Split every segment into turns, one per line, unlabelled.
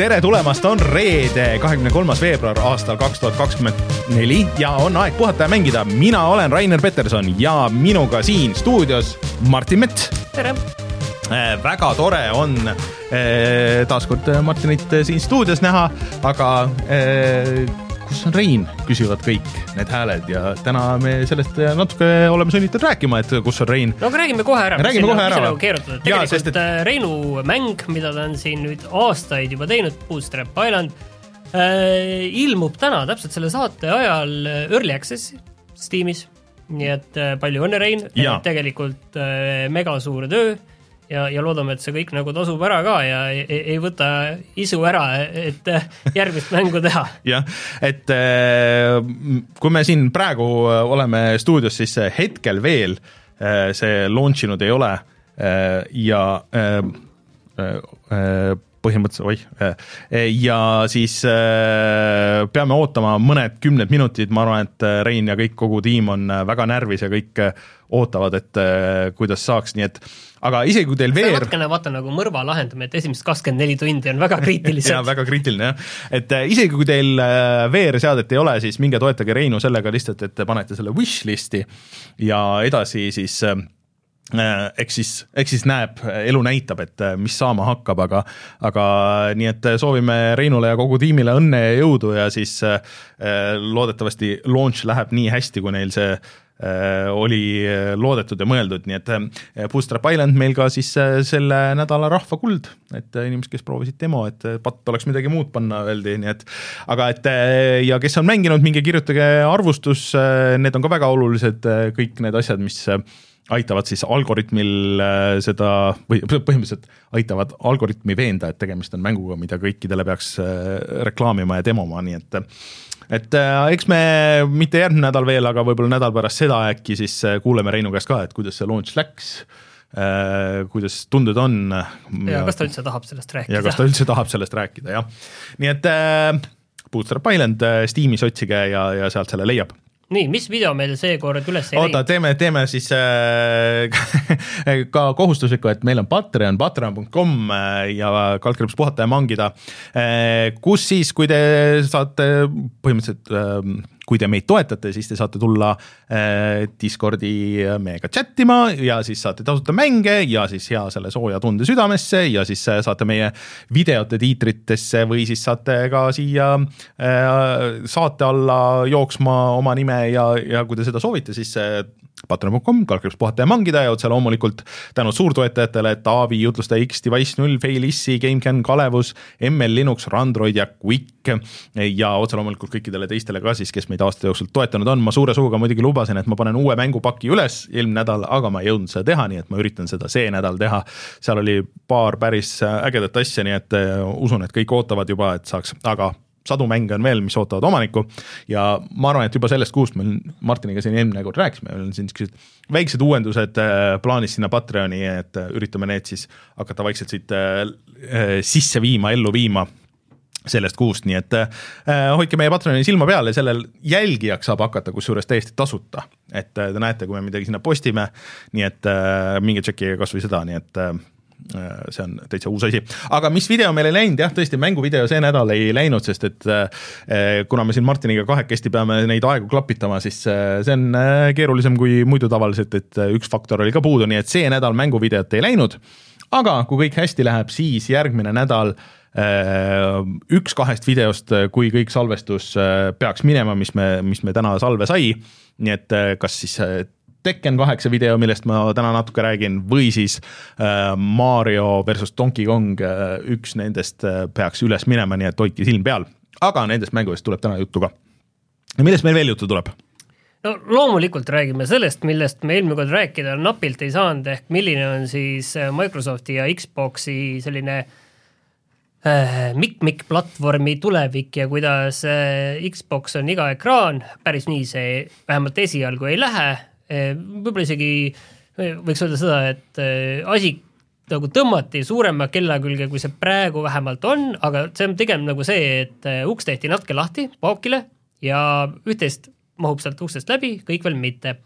tere tulemast, on reede, kahekümne kolmas veebruar aastal kaks tuhat kakskümmend neli ja on aeg puhata ja mängida. mina olen Rainer Peterson ja minuga siin stuudios Martin Mett.
tere!
väga tore on äh, taaskord Martinit siin stuudios näha, aga äh, kus on Rein, küsivad kõik need hääled ja täna me sellest natuke oleme sunnitud rääkima, et kus on Rein.
no aga räägime kohe ära.
räägime kohe ära.
keerutada, tegelikult sest, et... Äh, Reinu mäng, mida ta on siin nüüd aastaid juba teinud, Bootstrap Island äh,, ilmub täna täpselt selle saate ajal Early Access'i Steamis. nii et äh, palju õnne, Rein, tegelikult äh, megasuur töö ja, ja loodame, et see kõik nagu tasub ära ka ja ei, ei võta isu ära, et järgmist mängu teha.
jah, et äh, kui me siin praegu oleme stuudios, siis hetkel veel äh, see launch inud ei ole äh, ja põhimõtteliselt, oih, ja siis peame ootama mõned kümned minutid, ma arvan, et Rein ja kõik, kogu tiim on väga närvis ja kõik ootavad, et kuidas saaks, nii et aga isegi kui teil VR
natukene vaata nagu mõrva lahendamine, et esimesed kakskümmend neli tundi on väga kriitilised
jaa, väga kriitiline jah. et äh, isegi kui teil äh, VR-seadet ei ole, siis minge toetage Reinu sellega lihtsalt, et te panete selle wish list'i ja edasi siis äh, eks siis, eks siis näeb, elu näitab, et mis saama hakkab, aga aga nii et soovime Reinule ja kogu tiimile õnne ja jõudu ja siis loodetavasti launch läheb nii hästi, kui neil see Äh, oli äh, loodetud ja mõeldud, nii et äh, Bootstrap Island meil ka siis selle nädala rahvakuld, et inimesed, kes proovisid demo, et patt oleks midagi muud panna, öeldi, nii et aga et ja kes on mänginud, minge kirjutage arvustus, need on ka väga olulised, kõik need asjad, mis aitavad siis algoritmil seda või põhimõtteliselt aitavad algoritmi veenda, et tegemist on mänguga, mida kõikidele peaks reklaamima ja demoma, nii et et äh, eks me mitte järgmine nädal veel, aga võib-olla nädal pärast seda äkki siis äh, kuuleme Reinu käest ka, et kuidas see launch läks äh,, kuidas tunded on.
ja kas ta üldse tahab sellest rääkida.
ja kas ta üldse tahab sellest rääkida, jah. nii et äh, Bootstrap Island Steamis otsige ja, ja sealt selle leiab
nii, mis video meil seekord üles ei
oota, teeme, teeme siis äh, ka kohustuslikku, et meil on Patreon, patreon.com äh, ja kaldkriips puhata ja mangida. Äh,, kus siis, kui te saate põhimõtteliselt äh, kui te meid toetate, siis te saate tulla äh, Discordi meiega chat ima ja siis saate tasuta mänge ja siis hea selle sooja tunde südamesse ja siis äh, saate meie videote tiitritesse või siis saate ka siia äh, saate alla jooksma oma nime ja, ja kui te seda soovite, siis patreon.com, kalkriips puhata ja mangida ja otse loomulikult tänud suurtoetajatele Taavi, jutlustaja X, Device null, Failissi, GameCAN, Kalevus, ML Linux, Randroid ja Quick. Ja otse loomulikult kõikidele teistele ka siis, kes meid aasta jooksul toetanud on, ma suure suuga muidugi lubasin, et ma panen uue mängupaki üles eelmine nädal, aga ma ei jõudnud seda teha, nii et ma üritan seda see nädal teha. seal oli paar päris ägedat asja, nii et äh, usun, et kõik ootavad juba, et saaks, aga sadu mänge on veel, mis ootavad omanikku ja ma arvan, et juba sellest kuust me Martiniga siin eelmine kord rääkisime, meil on siin niisugused väiksed uuendused äh, plaanis sinna Patreoni, et äh, üritame need siis hakata vaikselt siit äh, sisse viima, ellu viima sellest kuust, nii et äh, hoidke meie Patreoni silma peal ja sellel jälgijaks saab hakata kusjuures täiesti tasuta. et te näete, kui me midagi sinna postime, nii et äh, minge tšekkige kas või seda, nii et äh, see on täitsa uus asi, aga mis video meil ei läinud, jah, tõesti mänguvideo see nädal ei läinud, sest et äh, kuna me siin Martiniga kahekesti peame neid aegu klapitama, siis äh, see on keerulisem kui muidu tavaliselt, et üks faktor oli ka puudu, nii et see nädal mänguvideot ei läinud. aga kui kõik hästi läheb, siis järgmine nädal üks kahest videost, kui kõik salvestus peaks minema, mis me, mis me täna salve sai, nii et kas siis Tekken kaheksa video, millest ma täna natuke räägin, või siis äh, Mario versus Donkey Kong äh,, üks nendest äh, peaks üles minema, nii et hoidke silm peal. aga nendest mängudest tuleb täna juttu ka. ja millest meil veel juttu tuleb?
no loomulikult räägime sellest, millest me eelmine kord rääkida napilt ei saanud, ehk milline on siis äh, Microsofti ja Xbox'i selline äh, mikk-mikk platvormi tulevik ja kuidas äh, Xbox on iga ekraan, päris nii see vähemalt esialgu ei lähe võib-olla isegi eh, võiks öelda seda, et eh, asi nagu tõmmati suurema kella külge, kui see praegu vähemalt on, aga see on pigem nagu see, et uks tehti natuke lahti paokile ja üht-teist mahub sealt uksest läbi, kõik veel mitte.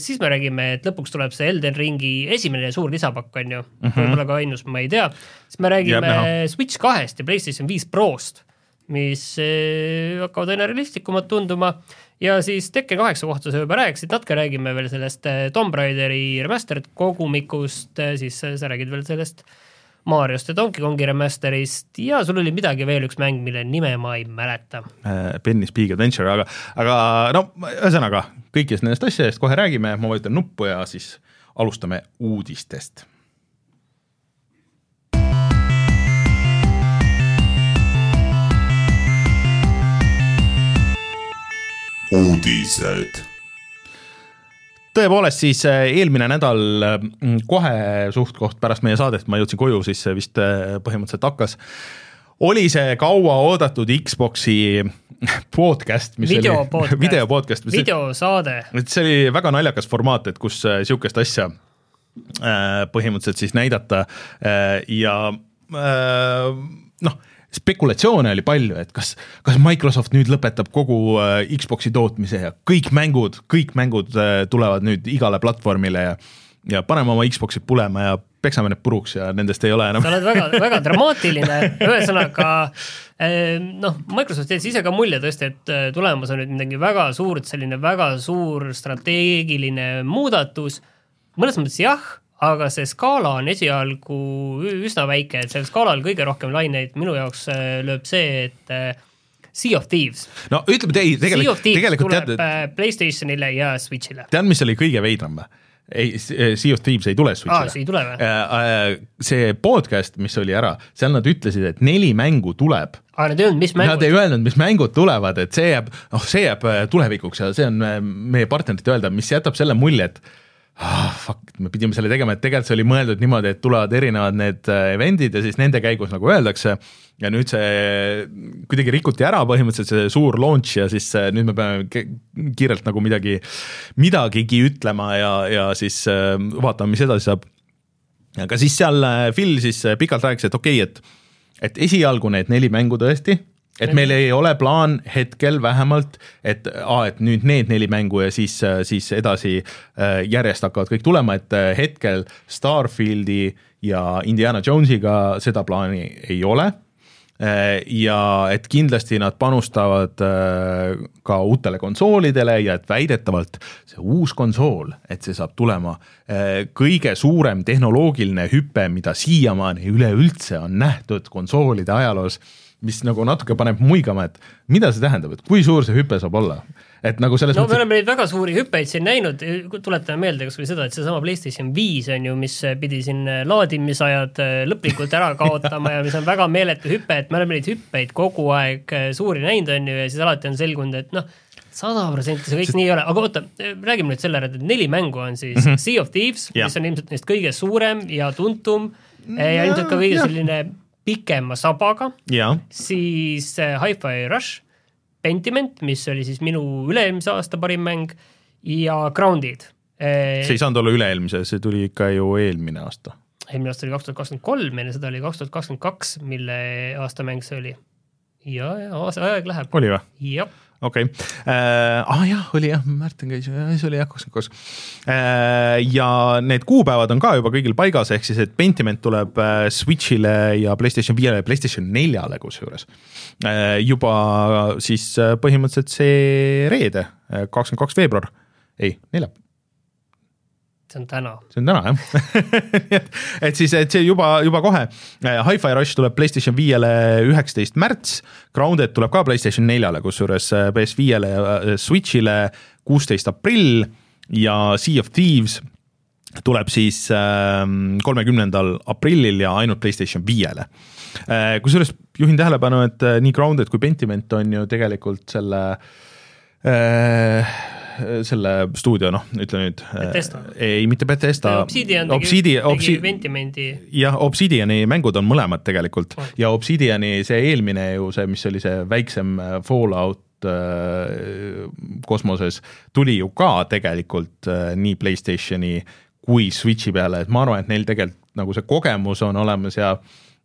siis me räägime, et lõpuks tuleb see Elden Ringi esimene suur lisapakk, on ju mm. -hmm., võib-olla ka ainus, ma ei tea, siis me räägime. Switch kahest ja PlayStation viis Prost, mis eh, hakkavad aina realistlikumad tunduma ja siis Tekken kaheksa kohta sa juba rääkisid, natuke räägime veel sellest eh, Tomb Raideri remastered kogumikust, siis eh, sa räägid veel sellest Mariost ja Donkey Kongi remasterist ja sul oli midagi veel, üks mäng, mille nime ma ei mäleta.
Penny's Big Adventure, aga, aga no ühesõnaga kõikidest nendest asjadest kohe räägime, ma vajutan nuppu ja siis alustame uudistest.
Uudised
tõepoolest siis äh, eelmine nädal mm, kohe suht-koht pärast meie saadet, ma jõudsin koju, siis see vist äh, põhimõtteliselt hakkas, oli see kauaoodatud Xbox'i podcast, mis
video
oli
podcast,
video podcast, mis
videosaade.
et see oli väga naljakas formaat, et kus niisugust asja äh, põhimõtteliselt siis näidata ja noh, spekulatsioone oli palju, et kas, kas Microsoft nüüd lõpetab kogu äh, Xbox'i tootmise ja kõik mängud, kõik mängud äh, tulevad nüüd igale platvormile ja ja paneme oma Xbox'id pulema ja peksame need puruks ja nendest ei ole enam
sa oled väga, väga dramaatiline, ühesõnaga eh, noh, Microsoft jättis ise ka mulje tõesti, et tulemas on nüüd midagi väga suurt, selline väga suur strateegiline muudatus, mõnes mõttes jah, aga see skaala on esialgu üsna väike, et sellel skaalal kõige rohkem laineid minu jaoks eh, lööb see, et eh, Sea of Thieves.
no ütleme, ei tegelikult, tegelikult
tuleb
tead,
eh, Playstationile ja Switchile.
tead, mis oli kõige veidram või? ei, Sea of Thieves ei tule Switch'ile
Aa, see ei tule või?
Äh, äh, see podcast, mis oli ära, seal nad ütlesid, et neli mängu tuleb.
aga nad ei öelnud, mis
Nad
mängud
ei öelnud, mis mängud tulevad, et see jääb, noh, see jääb äh, tulevikuks ja see on äh, meie partnerite öelda, mis jätab selle mulje, et ah, fuck, me pidime selle tegema, et tegelikult see oli mõeldud niimoodi, et tulevad erinevad need äh, event'id ja siis nende käigus nagu öeldakse ja nüüd see kuidagi rikuti ära põhimõtteliselt see suur launch ja siis äh, nüüd me peame kiirelt nagu midagi, midagigi ütlema ja, ja siis äh, vaatame, mis edasi saab. aga siis seal Phil siis pikalt rääkis, et okei okay,, et, et esialgu need neli mängu tõesti, et meil ei ole plaan hetkel vähemalt, et aa, et nüüd need neli mängu ja siis, siis edasi äh, järjest hakkavad kõik tulema, et äh, hetkel Starfieldi ja Indiana Jonesiga seda plaani ei ole. Äh, ja et kindlasti nad panustavad ka uutele konsoolidele ja et väidetavalt see uus konsool, et see saab tulema kõige suurem tehnoloogiline hüpe, mida siiamaani üleüldse on nähtud konsoolide ajaloos, mis nagu natuke paneb muigama, et mida see tähendab, et kui suur see hüpe saab olla, et nagu selles
no me
mõttes,
oleme neid väga suuri hüppeid siin näinud, tuletame meelde kas või seda, et seesama PlayStation viis on ju, mis pidi siin laadimisajad äh, lõplikult ära kaotama ja mis on väga meeletu hüpe, et me oleme neid hüppeid kogu aeg äh, suuri näinud, on ju, ja siis alati on selgunud, et noh, sada protsenti see kõik nii ei ole, aga oota, räägime nüüd selle ära, et neli mängu on siis mm -hmm. Sea of Thieves,
Jah.
mis on ilmselt neist kõige suurem ja tuntum ja, ja ilmselt ka kõige
jah.
selline pikema sabaga siis äh, Hi-Fi Rush, Pentiment, mis oli siis minu üle-eelmise aasta parim mäng ja Grounded.
see ei saanud olla üle-eelmise, see tuli ikka ju eelmine aasta.
eelmine aasta oli kaks tuhat kakskümmend kolm, enne seda oli kaks tuhat kakskümmend kaks, mille aastamäng see oli. ja, ja aasta, aeg läheb.
oli või?
jah,
okei okay. äh,, ah jah, oli jah, Märten käis, see oli jah, kakskümmend kaks. ja need kuupäevad on ka juba kõigil paigas, ehk siis, et Pentiment tuleb äh, Switch'ile ja Playstation viiele ja Playstation neljale kusjuures äh, juba siis äh, põhimõtteliselt see reede, kakskümmend kaks veebruar, ei, neljapäev
see on täna.
see on täna jah et, siis, et see juba, juba kohe. Hi-Fi Rush tuleb Playstation viiele üheksateist märts, Grounded tuleb ka Playstation neljale, kusjuures PS5-le ja äh, Switch'ile kuusteist aprill ja Sea of Thieves tuleb siis ähm, kolmekümnendal aprillil ja ainult Playstation viiele. kusjuures juhin tähelepanu, et äh, nii Grounded kui Pentiment on ju tegelikult selle äh, selle stuudio, noh, ütle nüüd.
Bethesda.
ei, mitte Bethesda.
Obsidian tegi,
Obsidian,
tegi
Obsi-
Ventimendi.
jah, Obsidiani mängud on mõlemad tegelikult
Oh.
ja Obsidiani see eelmine ju see, mis oli see väiksem äh, Fallout äh, kosmoses, tuli ju ka tegelikult äh, nii Playstationi kui Switchi peale, et ma arvan, et neil tegelikult nagu see kogemus on olemas ja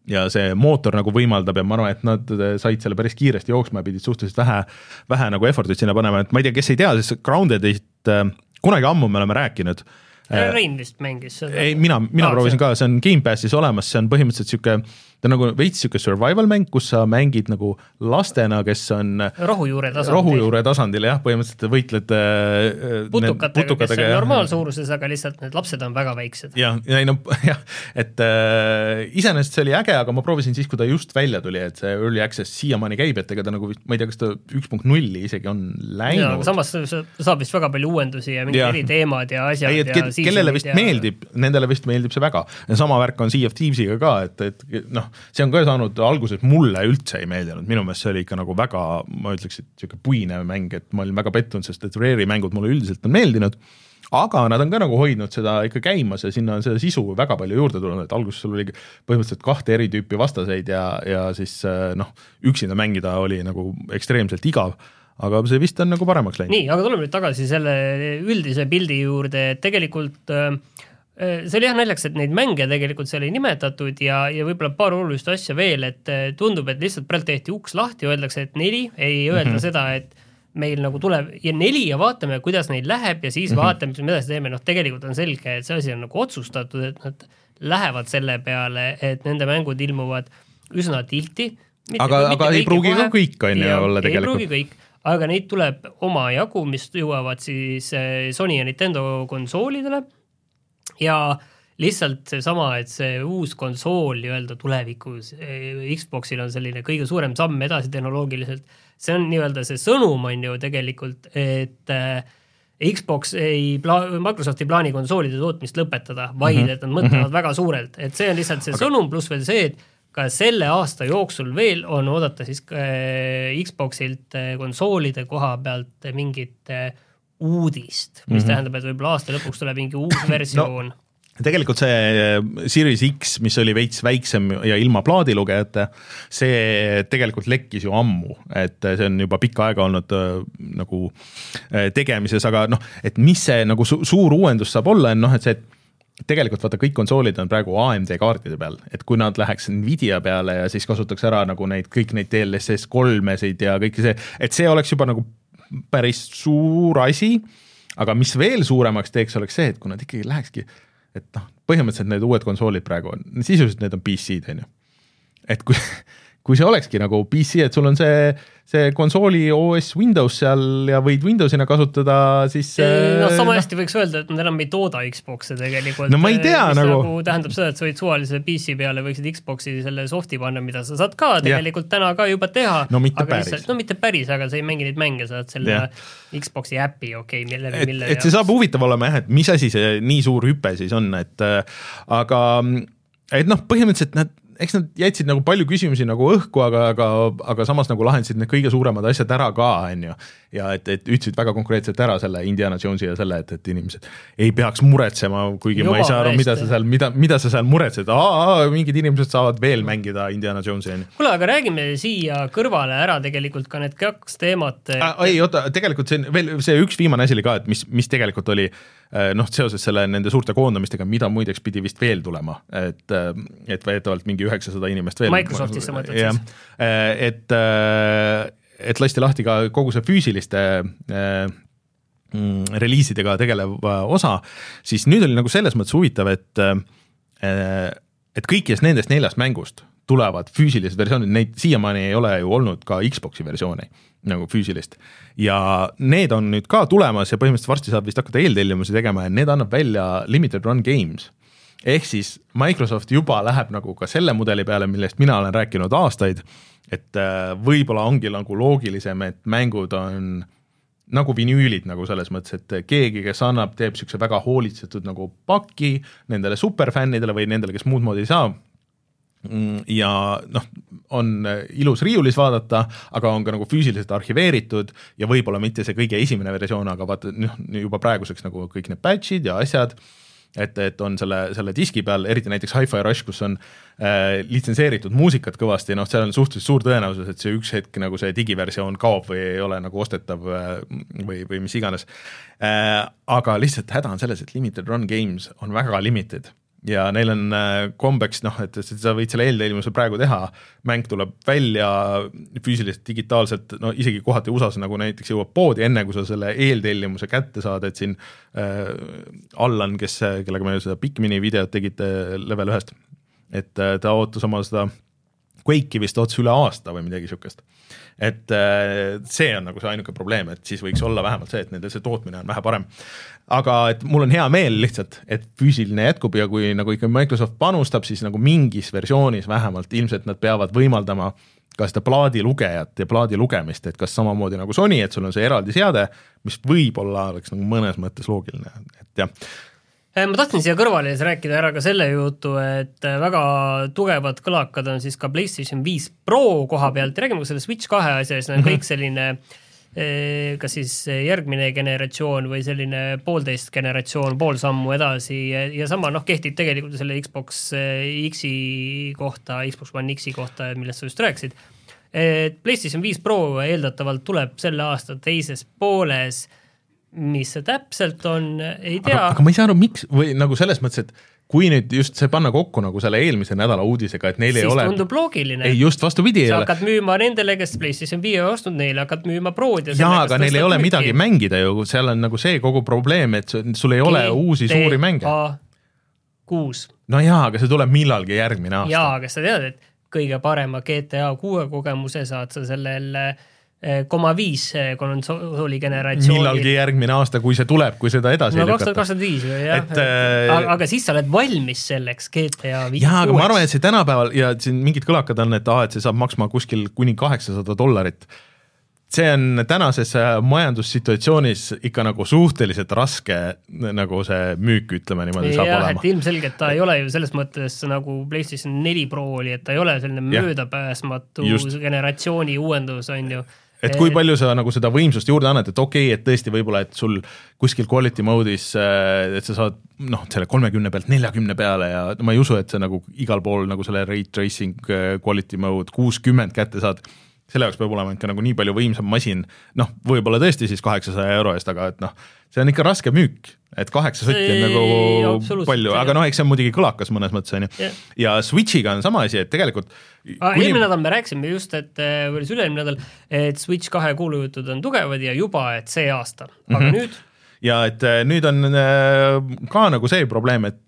ja see mootor nagu võimaldab ja ma arvan, et nad äh, said selle päris kiiresti jooksma ja pidid suhteliselt vähe, vähe nagu effort'it sinna panema, et ma ei tea, kes ei tea, siis Grounded'it äh, kunagi ammu me oleme rääkinud
Rein vist mängis seda.
ei, mina, mina ah, proovisin see. ka, see on Gamepassis olemas, see on põhimõtteliselt niisugune ta on nagu veits niisugune survival mäng, kus sa mängid nagu lastena, kes on
rohujuure tasandil,
rohujuure tasandil jah, põhimõtteliselt võitled
äh, putukatega, putukatega, kes on normaalsuuruses, aga lihtsalt need lapsed on väga väiksed.
jah, ja ei no jah, et äh, iseenesest see oli äge, aga ma proovisin siis, kui ta just välja tuli, et see early access siiamaani käib, et ega ta nagu vist, ma ei tea, kas ta üks punkt nulli isegi on läinud.
samas saab vist väga palju uuendusi ja mingid eriteemad ja asjad ei,
et, ja kellele vist ja... meeldib, nendele vist meeldib see väga. sama värk on Sea of Thieves'iga ka, et, et noh, noh, see on ka saanud alguses, mulle üldse ei meeldinud, minu meelest see oli ikka nagu väga, ma ütleks, et niisugune puine mäng, et ma olin väga pettunud, sest et Rare'i mängud mulle üldiselt on meeldinud, aga nad on ka nagu hoidnud seda ikka käimas ja sinna on seda sisu väga palju juurde tulnud, et alguses sul oli põhimõtteliselt kahte eri tüüpi vastaseid ja, ja siis noh, üksinda mängida oli nagu ekstreemselt igav aga see vist on nagu paremaks läinud.
nii, aga tuleme nüüd tagasi selle üldise pildi juurde, et tegelikult äh, Äh, see oli jah naljakas, et neid mänge tegelikult seal ei nimetatud ja, ja võib-olla paar olulist asja veel, et äh, tundub, et lihtsalt praegu tehti uks lahti, öeldakse, et neli, ei öelda mm -hmm. seda, et meil nagu tuleb ja neli ja vaatame, kuidas neil läheb ja siis mm -hmm. vaatame, mis me edasi teeme, noh, tegelikult on selge, et see asi on nagu otsustatud, et nad lähevad selle peale, et nende mängud ilmuvad üsna tihti.
aga, aga ei pruugi ka kõik, on ju, olla tegelikult.
ei pruugi kõik, aga neid tuleb omajagu, mis jõuavad siis äh, Sony ja Nintendo konsoolidele ja lihtsalt seesama, et see uus konsool nii-öelda tulevikus eh, Xboxil on selline kõige suurem samm edasi tehnoloogiliselt, see on nii-öelda see sõnum on ju tegelikult, et äh, Xbox ei pla-, Microsoft ei plaani konsoolide tootmist lõpetada, vaid mm -hmm. et nad mõtlevad mm -hmm. väga suurelt, et see on lihtsalt see Aga... sõnum, pluss veel see, et ka selle aasta jooksul veel on oodata siis äh, Xboxilt äh, konsoolide koha pealt mingit äh, uudist, mis mm -hmm. tähendab, et võib-olla aasta lõpuks tuleb mingi uus versioon no
tegelikult see äh, Series X, mis oli veits väiksem ja ilma plaadilugejata, see tegelikult lekkis ju ammu, et see on juba pikka aega olnud äh, nagu äh, tegemises, aga noh, et mis see nagu su suur uuendus saab olla, on noh, et see, et tegelikult vaata, kõik konsoolid on praegu AMD kaartide peal, et kui nad läheks Nvidia peale ja siis kasutaks ära nagu neid, kõik neid DLSS kolmesid ja kõike see, et see oleks juba nagu päris suur asi, aga mis veel suuremaks teeks, oleks see, et kui nad ikkagi lähekski, et noh, põhimõtteliselt need uued konsoolid praegu on, sisuliselt need on PC-d, on ju. et kui, kui see olekski nagu PC, et sul on see see konsooli OS Windows seal ja võid Windowsina kasutada, siis
no sama no. hästi võiks öelda, et nad enam ei tooda Xbox'e tegelikult.
no ma ei tea nagu.
nagu tähendab seda, et sa võid suvalise PC peale võiksid Xbox'i selle soft'i panna, mida sa saad ka tegelikult ja. täna ka juba teha.
no mitte päris.
no mitte päris, aga sa ei mängi neid mänge, sa saad selle ja. Xbox'i äpi, okei okay,, mille,
mille et, et see saab huvitav olema jah, et mis asi see nii suur hüpe siis on, et äh, aga et noh, põhimõtteliselt nad eks nad jätsid nagu palju küsimusi nagu õhku, aga, aga, aga samas nagu lahendasid need kõige suuremad asjad ära ka, on ju. ja et, et ütlesid väga konkreetselt ära selle Indiana Jonesi ja selle, et, et inimesed ei peaks muretsema, kuigi Juba, ma ei saa aru, mida sa seal, mida, mida sa seal muretsed, mingid inimesed saavad veel mängida Indiana Jonesi, on ju.
kuule, aga räägime siia kõrvale ära tegelikult ka need kaks teemat
et.... ei oota, tegelikult see on veel see üks viimane asi oli ka, et mis, mis tegelikult oli äh, noh, seoses selle nende suurte koondamistega, mida muideks pidi vist veel tulema, et, äh, et väidetavalt mingi üheksasada inimest veel.
Microsoftisse mõtled siis?
Äh, et, äh, et lasti lahti ka kogu see füüsiliste äh, mm, reliisidega tegelev osa, siis nüüd oli nagu selles mõttes huvitav, et et kõikidest nendest neljast mängust tulevad füüsilised versioonid, neid siiamaani ei ole ju olnud ka Xbox'i versiooni nagu füüsilist. ja need on nüüd ka tulemas ja põhimõtteliselt varsti saab vist hakata eeltellimusi tegema ja need annab välja Limited Run Games ehk siis Microsoft juba läheb nagu ka selle mudeli peale, millest mina olen rääkinud aastaid, et äh, võib-olla ongi nagu loogilisem, et mängud on nagu vinüülid nagu selles mõttes, et keegi, kes annab, teeb niisuguse väga hoolitsetud nagu paki nendele superfännidele või nendele, kes muud moodi ei saa, ja noh, on ilus riiulis vaadata, aga on ka nagu füüsiliselt arhiveeritud ja võib-olla mitte see kõige esimene versioon, aga vaata noh, juba praeguseks nagu kõik need batch'id ja asjad et, et on selle, selle diski peal, eriti näiteks Hi-Fi Rush, kus on äh, litsenseeritud muusikat kõvasti, noh, seal on suhteliselt suur tõenäosus, et see üks hetk nagu see digiversioon kaob või ei ole nagu ostetav äh, või, või mis iganes äh,. aga lihtsalt häda on selles, et limited run games on väga limited ja neil on äh, kombeks noh, et, sa võid selle eeltellimuse praegu teha, mäng tuleb välja füüsiliselt, digitaalselt, no isegi kohati USA-s nagu näiteks jõuab poodi, enne kui sa selle eeltellimuse kätte saad, et siin äh, Allan, kes, kellega me seda Pikmini videot tegite level ühest, et äh, ta ootas oma seda Quake'i vist ootas üle aasta või midagi niisugust. Et äh, see on nagu see ainuke probleem, et siis võiks olla vähemalt see, et nende see tootmine on vähe parem. aga et mul on hea meel lihtsalt, et füüsiline jätkub ja kui nagu ikka Microsoft panustab, siis nagu mingis versioonis vähemalt ilmselt nad peavad võimaldama ka seda plaadilugejat ja plaadi lugemist, et kas samamoodi nagu Sony, et sul on see eraldi seade, mis võib-olla oleks nagu mõnes mõttes loogiline, et jah
ma tahtsin siia kõrvale siis rääkida ära ka selle jutu, et äh, väga tugevad kõlakad on siis ka PlayStation viis Pro koha pealt. Ja räägime ka selle Switch kahe asja, siis on kõik selline äh, kas siis järgmine generatsioon või selline poolteist generatsioon, pool sammu edasi. Ja, ja sama noh, kehtib tegelikult selle Xbox X-i kohta, Xbox One X-i kohta, millest sa just rääkisid. et PlayStation viis Pro eeldatavalt tuleb selle aasta teises pooles mis see täpselt on, ei tea.
aga ma ei saa aru, miks või nagu selles mõttes, et kui nüüd just see panna kokku nagu selle eelmise nädala uudisega, et neil
siis
ei ole.
tundub loogiline.
ei, just vastupidi ei
sa
ole.
hakkad müüma nendele, kes PlayStation viie ostnud, neile hakkad müüma Prod
ja jaa, aga neil ei ole müüki. midagi mängida ju, seal on nagu see kogu probleem, et sul ei ole uusi suuri mänge.
kuus.
no jaa, aga see tuleb millalgi järgmine aasta.
jaa, aga sa tead, et kõige parema GTA kuue kogemuse saad sa sellel äh, koma viis konsooli generatsioonil.
millalgi järgmine aasta, kui see tuleb, kui seda edasi
no kaks tuhat kakskümmend viis või jah, äh... aga, aga siis sa oled valmis selleks GTA viis.
jaa, aga ma arvan, et see tänapäeval ja siin mingid kõlakad on, et aa, et see saab maksma kuskil kuni kaheksasada dollarit. see on tänases äh, majandussituatsioonis ikka nagu suhteliselt raske nagu see müük, ütleme niimoodi, saab
jah,
olema.
ilmselgelt ta ei ole ju selles mõttes nagu PlayStation neli Pro oli, et ta ei ole selline möödapääsmatu generatsiooni uuendus, on ju
et kui palju sa nagu seda võimsust juurde annad, et okei okay,, et tõesti võib-olla, et sul kuskil quality mode'is, äh, et sa saad noh, selle kolmekümne pealt neljakümne peale ja ma ei usu, et sa nagu igal pool nagu selle rate tracing äh, quality mode kuuskümmend kätte saad selle jaoks peab olema ikka nagu nii palju võimsam masin, noh, võib-olla tõesti siis kaheksasaja euro eest, aga et noh, see on ikka raske müük, et kaheksa sotti on nagu palju, aga noh, eks see on muidugi kõlakas mõnes mõttes, on ju. ja Switch'iga on sama asi, et tegelikult
kuni... eelmine nädal me rääkisime just, et või oli see üle-eelmine nädal, et Switch kahe kuulujutud on tugevad ja juba, et see aasta, aga mm -hmm. nüüd?
Ja et äh, nüüd on äh, ka nagu see probleem, et,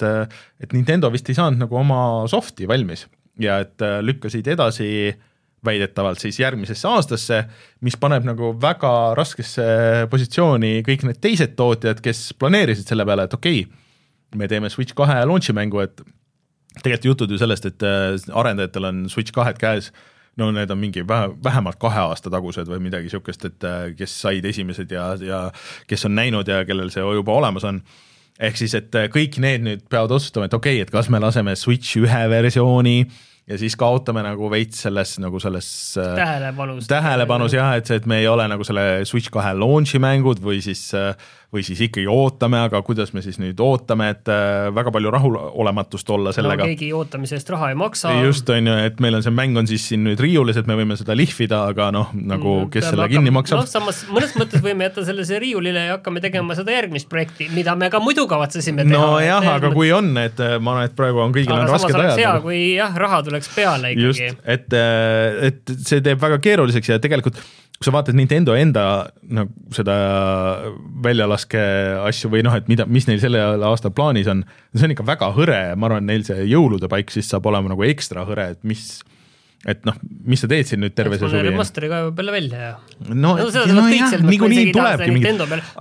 et Nintendo vist ei saanud nagu oma soft'i valmis ja et lükkasid edasi äh, väidetavalt siis järgmisesse aastasse, mis paneb nagu väga raskesse positsiooni kõik need teised tootjad, kes planeerisid selle peale, et okei okay,, me teeme Switch kahe launch'i mängu, et tegelikult jutud ju sellest, et äh, arendajatel on Switch kahed käes, no need on mingi vähe, vähemalt kahe aasta tagused või midagi niisugust, et äh, kes said esimesed ja, ja kes on näinud ja kellel see juba olemas on. Ehk siis, et äh, kõik need nüüd peavad otsustama, et okei okay,, et kas me laseme Switch ühe versiooni äh, ja siis kaotame nagu veits selles nagu selles
äh, tähelepanus,
tähelepanus jah, et see, et me ei ole nagu selle Switch kahe launch'i mängud või siis äh, või siis ikkagi ootame, aga kuidas me siis nüüd ootame, et äh, väga palju rahulolematust olla sellega
no,. keegi ootamise eest raha ei maksa.
just, on ju, et meil on see mäng on siis siin nüüd riiulis, et me võime seda lihvida, aga noh, nagu mm, kes selle hakkama, kinni maksab.
noh, samas mõnes mõttes võime jätta selle siia riiulile ja hakkame tegema seda järgmist projekti, mida me ka muidu kavatsesime teha.
nojah, aga kui on, et ma arvan, et praegu on kõigil aga on rasked ajad.
hea, kui jah, raha tuleks peale ikkagi.
just, et, äh, et see teeb väga keeruliseks ja tegelikult kui sa vaatad Nintendo enda nagu seda väljalaske asju või noh, et mida, mis neil sellel aastal plaanis on, see on ikka väga hõre, ma arvan, neil see jõulude paik siis saab olema nagu ekstra hõre, et mis et noh, mis sa teed siin nüüd terve see suvi?
remasteri kaevab jälle välja ja
no, no, seda no jah, niikuinii tulebki
mingi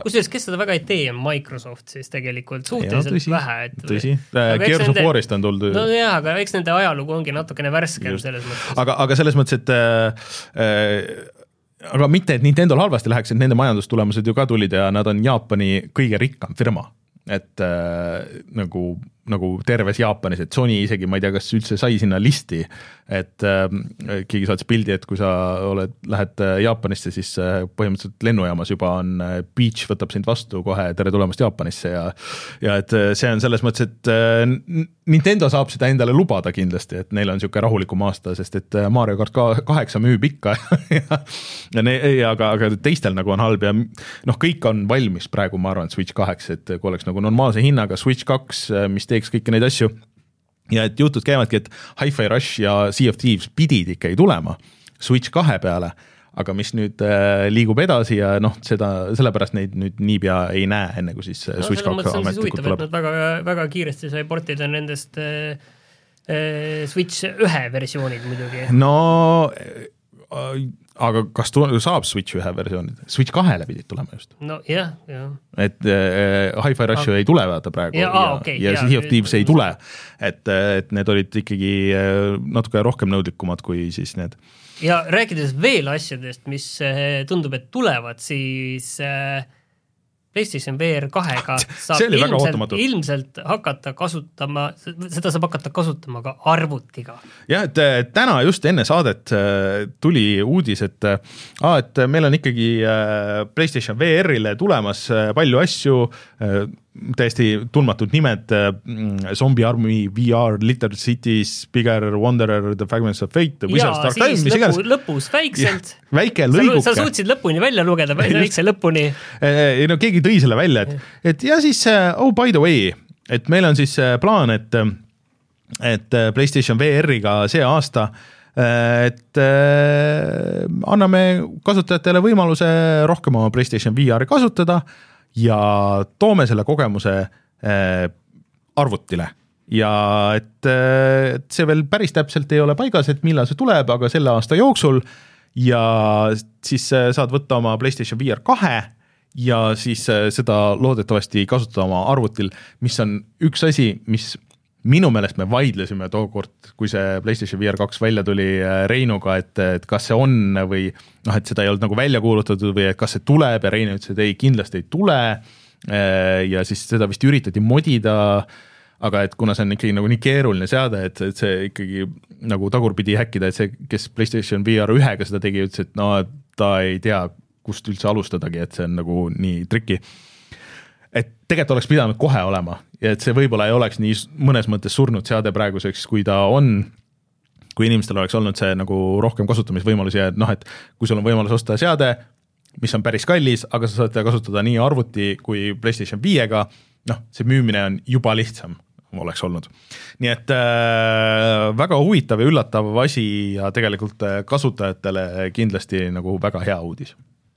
kusjuures, kes seda väga ei tee, on Microsoft siis tegelikult. Suhteliselt ja, tõsi, vähe, et
tõsi, Gears of War'ist on tuldud.
No jaa, aga eks nende ajalugu ongi natukene värskem selles mõttes.
aga, aga selles mõttes, et äh, äh aga mitte, et Nintendo'l halvasti läheks, et nende majandustulemused ju ka tulid ja nad on Jaapani kõige rikkam firma. et äh, nagu nagu terves Jaapanis, et Sony isegi, ma ei tea, kas üldse sai sinna listi, et äh, keegi saatis pildi, et kui sa oled, lähed äh, Jaapanisse, siis äh, põhimõtteliselt lennujaamas juba on äh,, Beach võtab sind vastu kohe, tere tulemast Jaapanisse! ja ja et äh, see on selles mõttes, et äh, Nintendo saab seda endale lubada kindlasti, et neil on niisugune rahulikum aasta, sest et äh, Mario kart kaheksa müüb ikka ja, ja ne-, aga, aga teistel nagu on halb ja noh, kõik on valmis praegu, ma arvan, Switch kaheks, et kui oleks nagu normaalse hinnaga Switch kaks, mis teeb teeks kõiki neid asju ja et jutud käivadki, et Hi-Fi Rush ja Sea of Thieves pidid ikkagi tulema Switch kahe peale, aga mis nüüd äh, liigub edasi ja noh, seda, sellepärast neid nüüd niipea ei näe, enne kui siis äh, no, Switch kaks
ametlikult tuleb. Väga, väga kiiresti sai portida nendest äh, äh, Switch ühe versioonid muidugi.
no aga kas tu-, saab Switch ühe versiooni, Switch kahele pidid tulema just.
nojah, jah.
et äh, Hi-Fi Rush ju ei tule vaata praegu ja, ja, okay, ja Sea of Thieves ei tule. et, et need olid ikkagi äh, natuke rohkem nõudlikumad kui siis need.
ja rääkides veel asjadest, mis äh, tundub, et tulevad, siis äh, PlayStation VR kahega saab ilmselt, ilmselt hakata kasutama, seda saab hakata kasutama ka arvutiga.
jah, et täna just enne saadet äh, tuli uudis, et äh, aa, et meil on ikkagi äh, PlayStation VR-ile tulemas palju asju, täiesti tundmatud nimed, Zombie Army VR, Little Cities, Bigger Wanderer, The Fragments of Fate,
Wizards Dark Time, mis iganes. lõpus väikselt.
väike lõiguke.
sa suutsid lõpuni välja lugeda, väikse lõpuni.
ei no keegi tõi selle välja, et, et ja siis oh by the way, et meil on siis plaan, et, et PlayStation VR-iga see aasta et äh, anname kasutajatele võimaluse rohkem oma PlayStation VR-i kasutada ja toome selle kogemuse äh, arvutile. Ja et, äh, et see veel päris täpselt ei ole paigas, et millal see tuleb, aga selle aasta jooksul ja siis äh, saad võtta oma PlayStation VR kahe ja siis seda loodetavasti kasutada oma arvutil, mis on üks asi, mis minu meelest me vaidlesime tookord, kui see PlayStation VR kaks välja tuli äh, Reinuga, et, et kas see on või noh, et seda ei olnud nagu välja kuulutatud või et kas see tuleb ja Rein ütles, et ei, kindlasti ei tule. Äh, ja siis seda vist üritati modida, aga et kuna see on ikkagi nagu nii keeruline seade, et, et see ikkagi nagu tagurpidi häkkida, et see, kes PlayStation VR ühega seda tegi, ütles, et no ta ei tea, kust üldse alustadagi, et see on nagu nii triki et tegelikult oleks pidanud kohe olema ja et see võib-olla ei oleks nii mõnes mõttes surnud seade praeguseks, kui ta on. kui inimestel oleks olnud see nagu rohkem kasutamisvõimalusi ja noh, et kui sul on võimalus osta seade, mis on päris kallis, aga sa saad teda kasutada nii arvuti kui PlayStation viiega, noh, see müümine on juba lihtsam oleks olnud. nii et äh, väga huvitav ja üllatav asi ja tegelikult äh, kasutajatele kindlasti nagu väga hea uudis.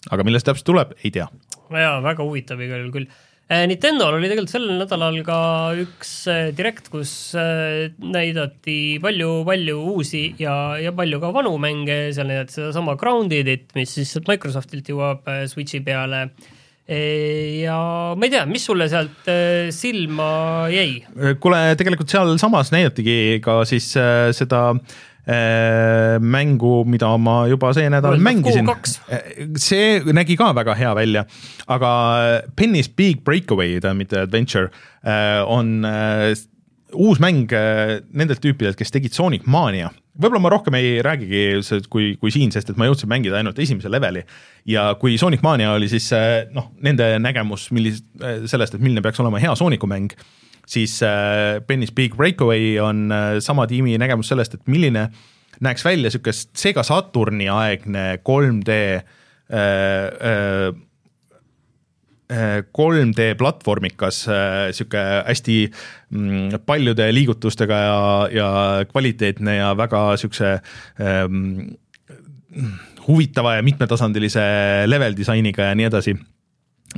aga millest täpselt tuleb, ei tea.
jaa, väga huvitav igal juhul küll Nintendo'l oli tegelikult sel nädalal ka üks äh, direkt, kus äh, näidati palju-palju uusi ja, ja palju ka vanu mänge, seal näidati sedasama Groundedit, mis siis Microsoftilt jõuab Switchi peale ja ma ei tea, mis sulle sealt silma jäi?
kuule, tegelikult sealsamas näidatigi ka siis seda äh, Äh, mängu, mida ma juba see nädal World mängisin. Äh, see nägi ka väga hea välja, aga Penny's Big Breakaway, ta mitte Adventure, äh, on uus mäng nendelt tüüpidelt, kes tegid Sonic Mania. võib-olla ma rohkem ei räägigi kui, kui siin, sest et ma jõudsin mängida ainult esimese leveli ja kui Sonic Mania oli siis noh, nende nägemus, millis-, sellest, et milline peaks olema hea Sooniku mäng siis äh, Penny's Big Breakaway on äh, sama tiimi nägemus sellest, et milline näeks välja niisugust Sega Saturni aegne 3D äh, 3D platvormikas, niisugune hästi mm, paljude liigutustega ja, ja kvaliteetne ja väga niisuguse ähm, huvitava ja mitmetasandilise level disainiga ja nii edasi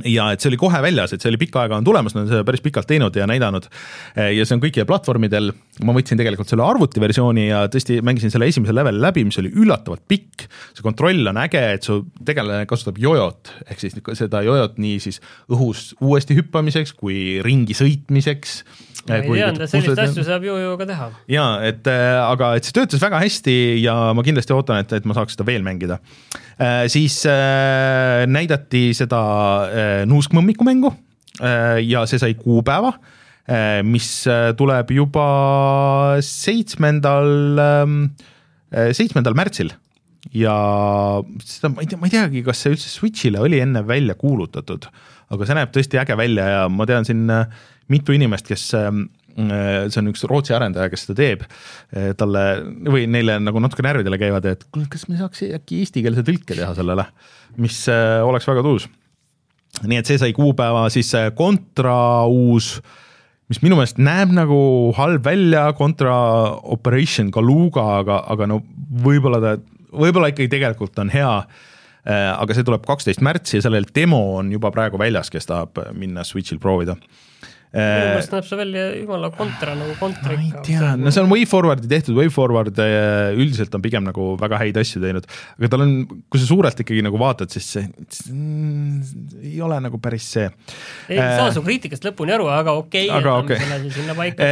ja et see oli kohe väljas, et see oli pikka aega on tulemas, nad on seda päris pikalt teinud ja näidanud. ja see on kõikidel platvormidel, ma võtsin tegelikult selle arvutiversiooni ja tõesti mängisin selle esimese leveli läbi, mis oli üllatavalt pikk. see kontroll on äge, et su tegelane kasutab jojot ehk siis seda jojot nii siis õhus uuesti hüppamiseks kui ringi sõitmiseks
ma ei teadnud, et sellist asja saab jojoga teha.
jaa, et äh, aga et see töötas väga hästi ja ma kindlasti ootan, et, et ma saaks seda veel mängida. Siis äh, näidati seda äh, nuuskmõmmiku mängu äh, ja see sai kuupäeva äh,, mis äh, tuleb juba seitsmendal äh,, seitsmendal märtsil. Ja seda ma ei tea, ma ei teagi, kas see üldse Switch'ile oli enne välja kuulutatud, aga see näeb tõesti äge välja ja ma tean siin äh, mitu inimest, kes ähm, äh, see on üks Rootsi arendaja, kes seda teeb, äh, talle või neile nagu natuke närvidele käivad, et kuule, kas me saaks äkki eestikeelse tõlke teha sellele, mis äh, oleks väga tuus. nii et see sai kuupäeva, siis Contra uus mis minu meelest näeb nagu halb välja kontra Operation Galuga, aga, aga no võib-olla ta, võib-olla ikkagi tegelikult on hea. Äh, aga see tuleb kaksteist märtsi ja sellel demo on juba praegu väljas, kes tahab minna Switch'il proovida
minu meelest näeb see välja jumala kontra nagu kontra
ma ei
ikka.
tea, no see on WayForwardi tehtud, WayForward äh, üldiselt on pigem nagu väga häid asju teinud, aga tal on, kui sa suurelt ikkagi nagu vaatad, siis see, mm, ei ole nagu päris see.
ei saa su kriitikast lõpuni aru, aga okei okay,,
aga
jätame
okei.
selle siis sinna paika.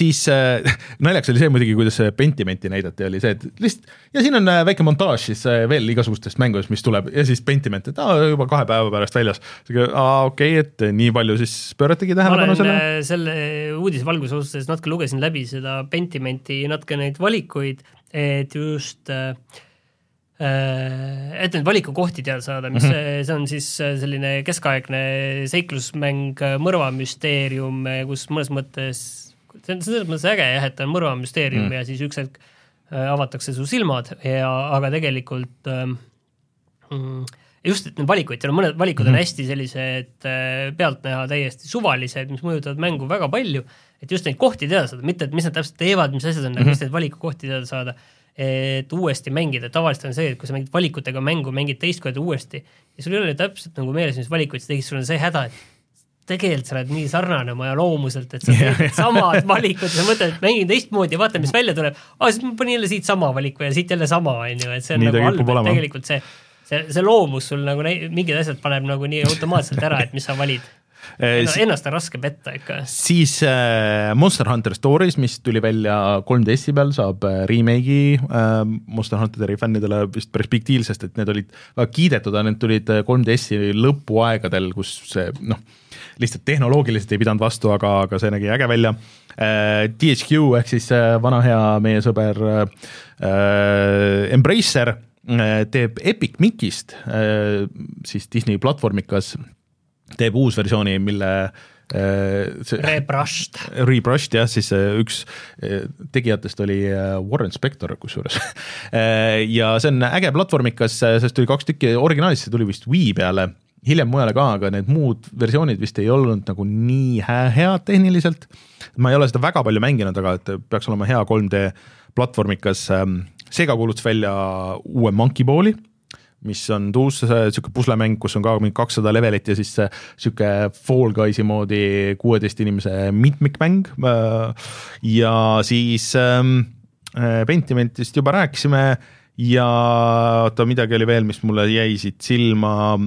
siis äh, naljakas oli see muidugi, kuidas see Pentimenti näidati, oli see, et lihtsalt ja siin on äh, väike montaaž siis äh, veel igasugustest mängudest, mis tuleb ja siis Pentiment, et aa, juba kahe päeva pärast väljas. aa, okei okay,, et nii palju siis pöörategi tähelepanu
äh, selle uudise valguses ausalt öeldes natuke lugesin läbi seda Pentimenti natuke neid valikuid, et just äh, äh, et neid valikukohti teada saada, mis mm -hmm. see on siis äh, selline keskaegne seiklusmäng, äh, mõrvamüsteerium, kus mõnes mõttes, see on selles mõttes äge jah, et ta on mõrvamüsteerium mm. -hmm. ja siis üks hetk äh, avatakse su silmad ja, aga tegelikult mm, just, et need valikuid, seal on mõned valikud mm -hmm. on hästi sellised äh, pealtnäha täiesti suvalised, mis mõjutavad mängu väga palju, et just neid kohti teada saada, mitte et mis nad täpselt teevad, mis asjad on mm, -hmm. aga just neid valikukohti teada saada, et uuesti mängida, tavaliselt on see, et kui sa mängid valikutega mängu, mängid teist korda uuesti ja sul ei ole täpselt nagu meeles, mis valikuid sa tegid, sul on see häda, et tegelikult sa oled nii sarnane oma loomuselt, et sa teed samad valikud sa mõtled, et mängin teistmoodi ja vaatan, mis välja tuleb. aa, siis ma panin jälle siit sama valiku ja siit jälle sama, on ju, et see on
Nii
nagu halb, et tegelikult see see, see loomus sul nagu mingid asjad paneb nagu nii automaatselt ära, et mis sa valid.
Eh,
Ennast on raske petta ikka.
siis äh, Monster Hunter Stories, mis tuli välja 3DS-i peal, saab äh, remake'i äh, Monster Hunteri fännidele vist deal, sest et need olid väga kiidetud, aga need tulid äh, 3DS-i lõpuaegadel, kus see noh, lihtsalt tehnoloogiliselt ei pidanud vastu, aga, aga see nägi äge välja äh,. THQ ehk siis äh, vana hea meie sõber äh, Embracer äh, teeb Epic Mickey'st äh, siis Disney platvormikas teeb uusversiooni, mille äh, see
Rebrushed.
Rebrushed jah, siis äh, üks äh, tegijatest oli äh, Warren Spector kusjuures Äh, ja see on äge platvormikas, sest tuli kaks tükki, originaalis see tuli vist Wii peale, hiljem mujale ka, aga need muud versioonid vist ei olnud nagu nii head tehniliselt. ma ei ole seda väga palju mänginud, aga et peaks olema hea 3D platvormikas. Sega kuulutas välja uue Monkey Balli mis on uus niisugune puslemäng, kus on ka mingi kakssada levelit ja siis niisugune Fall Guysi moodi kuueteist inimese mitmikmäng. ja siis ähm, Pentimentist juba rääkisime ja oota, midagi oli veel, mis mulle jäi siit silma,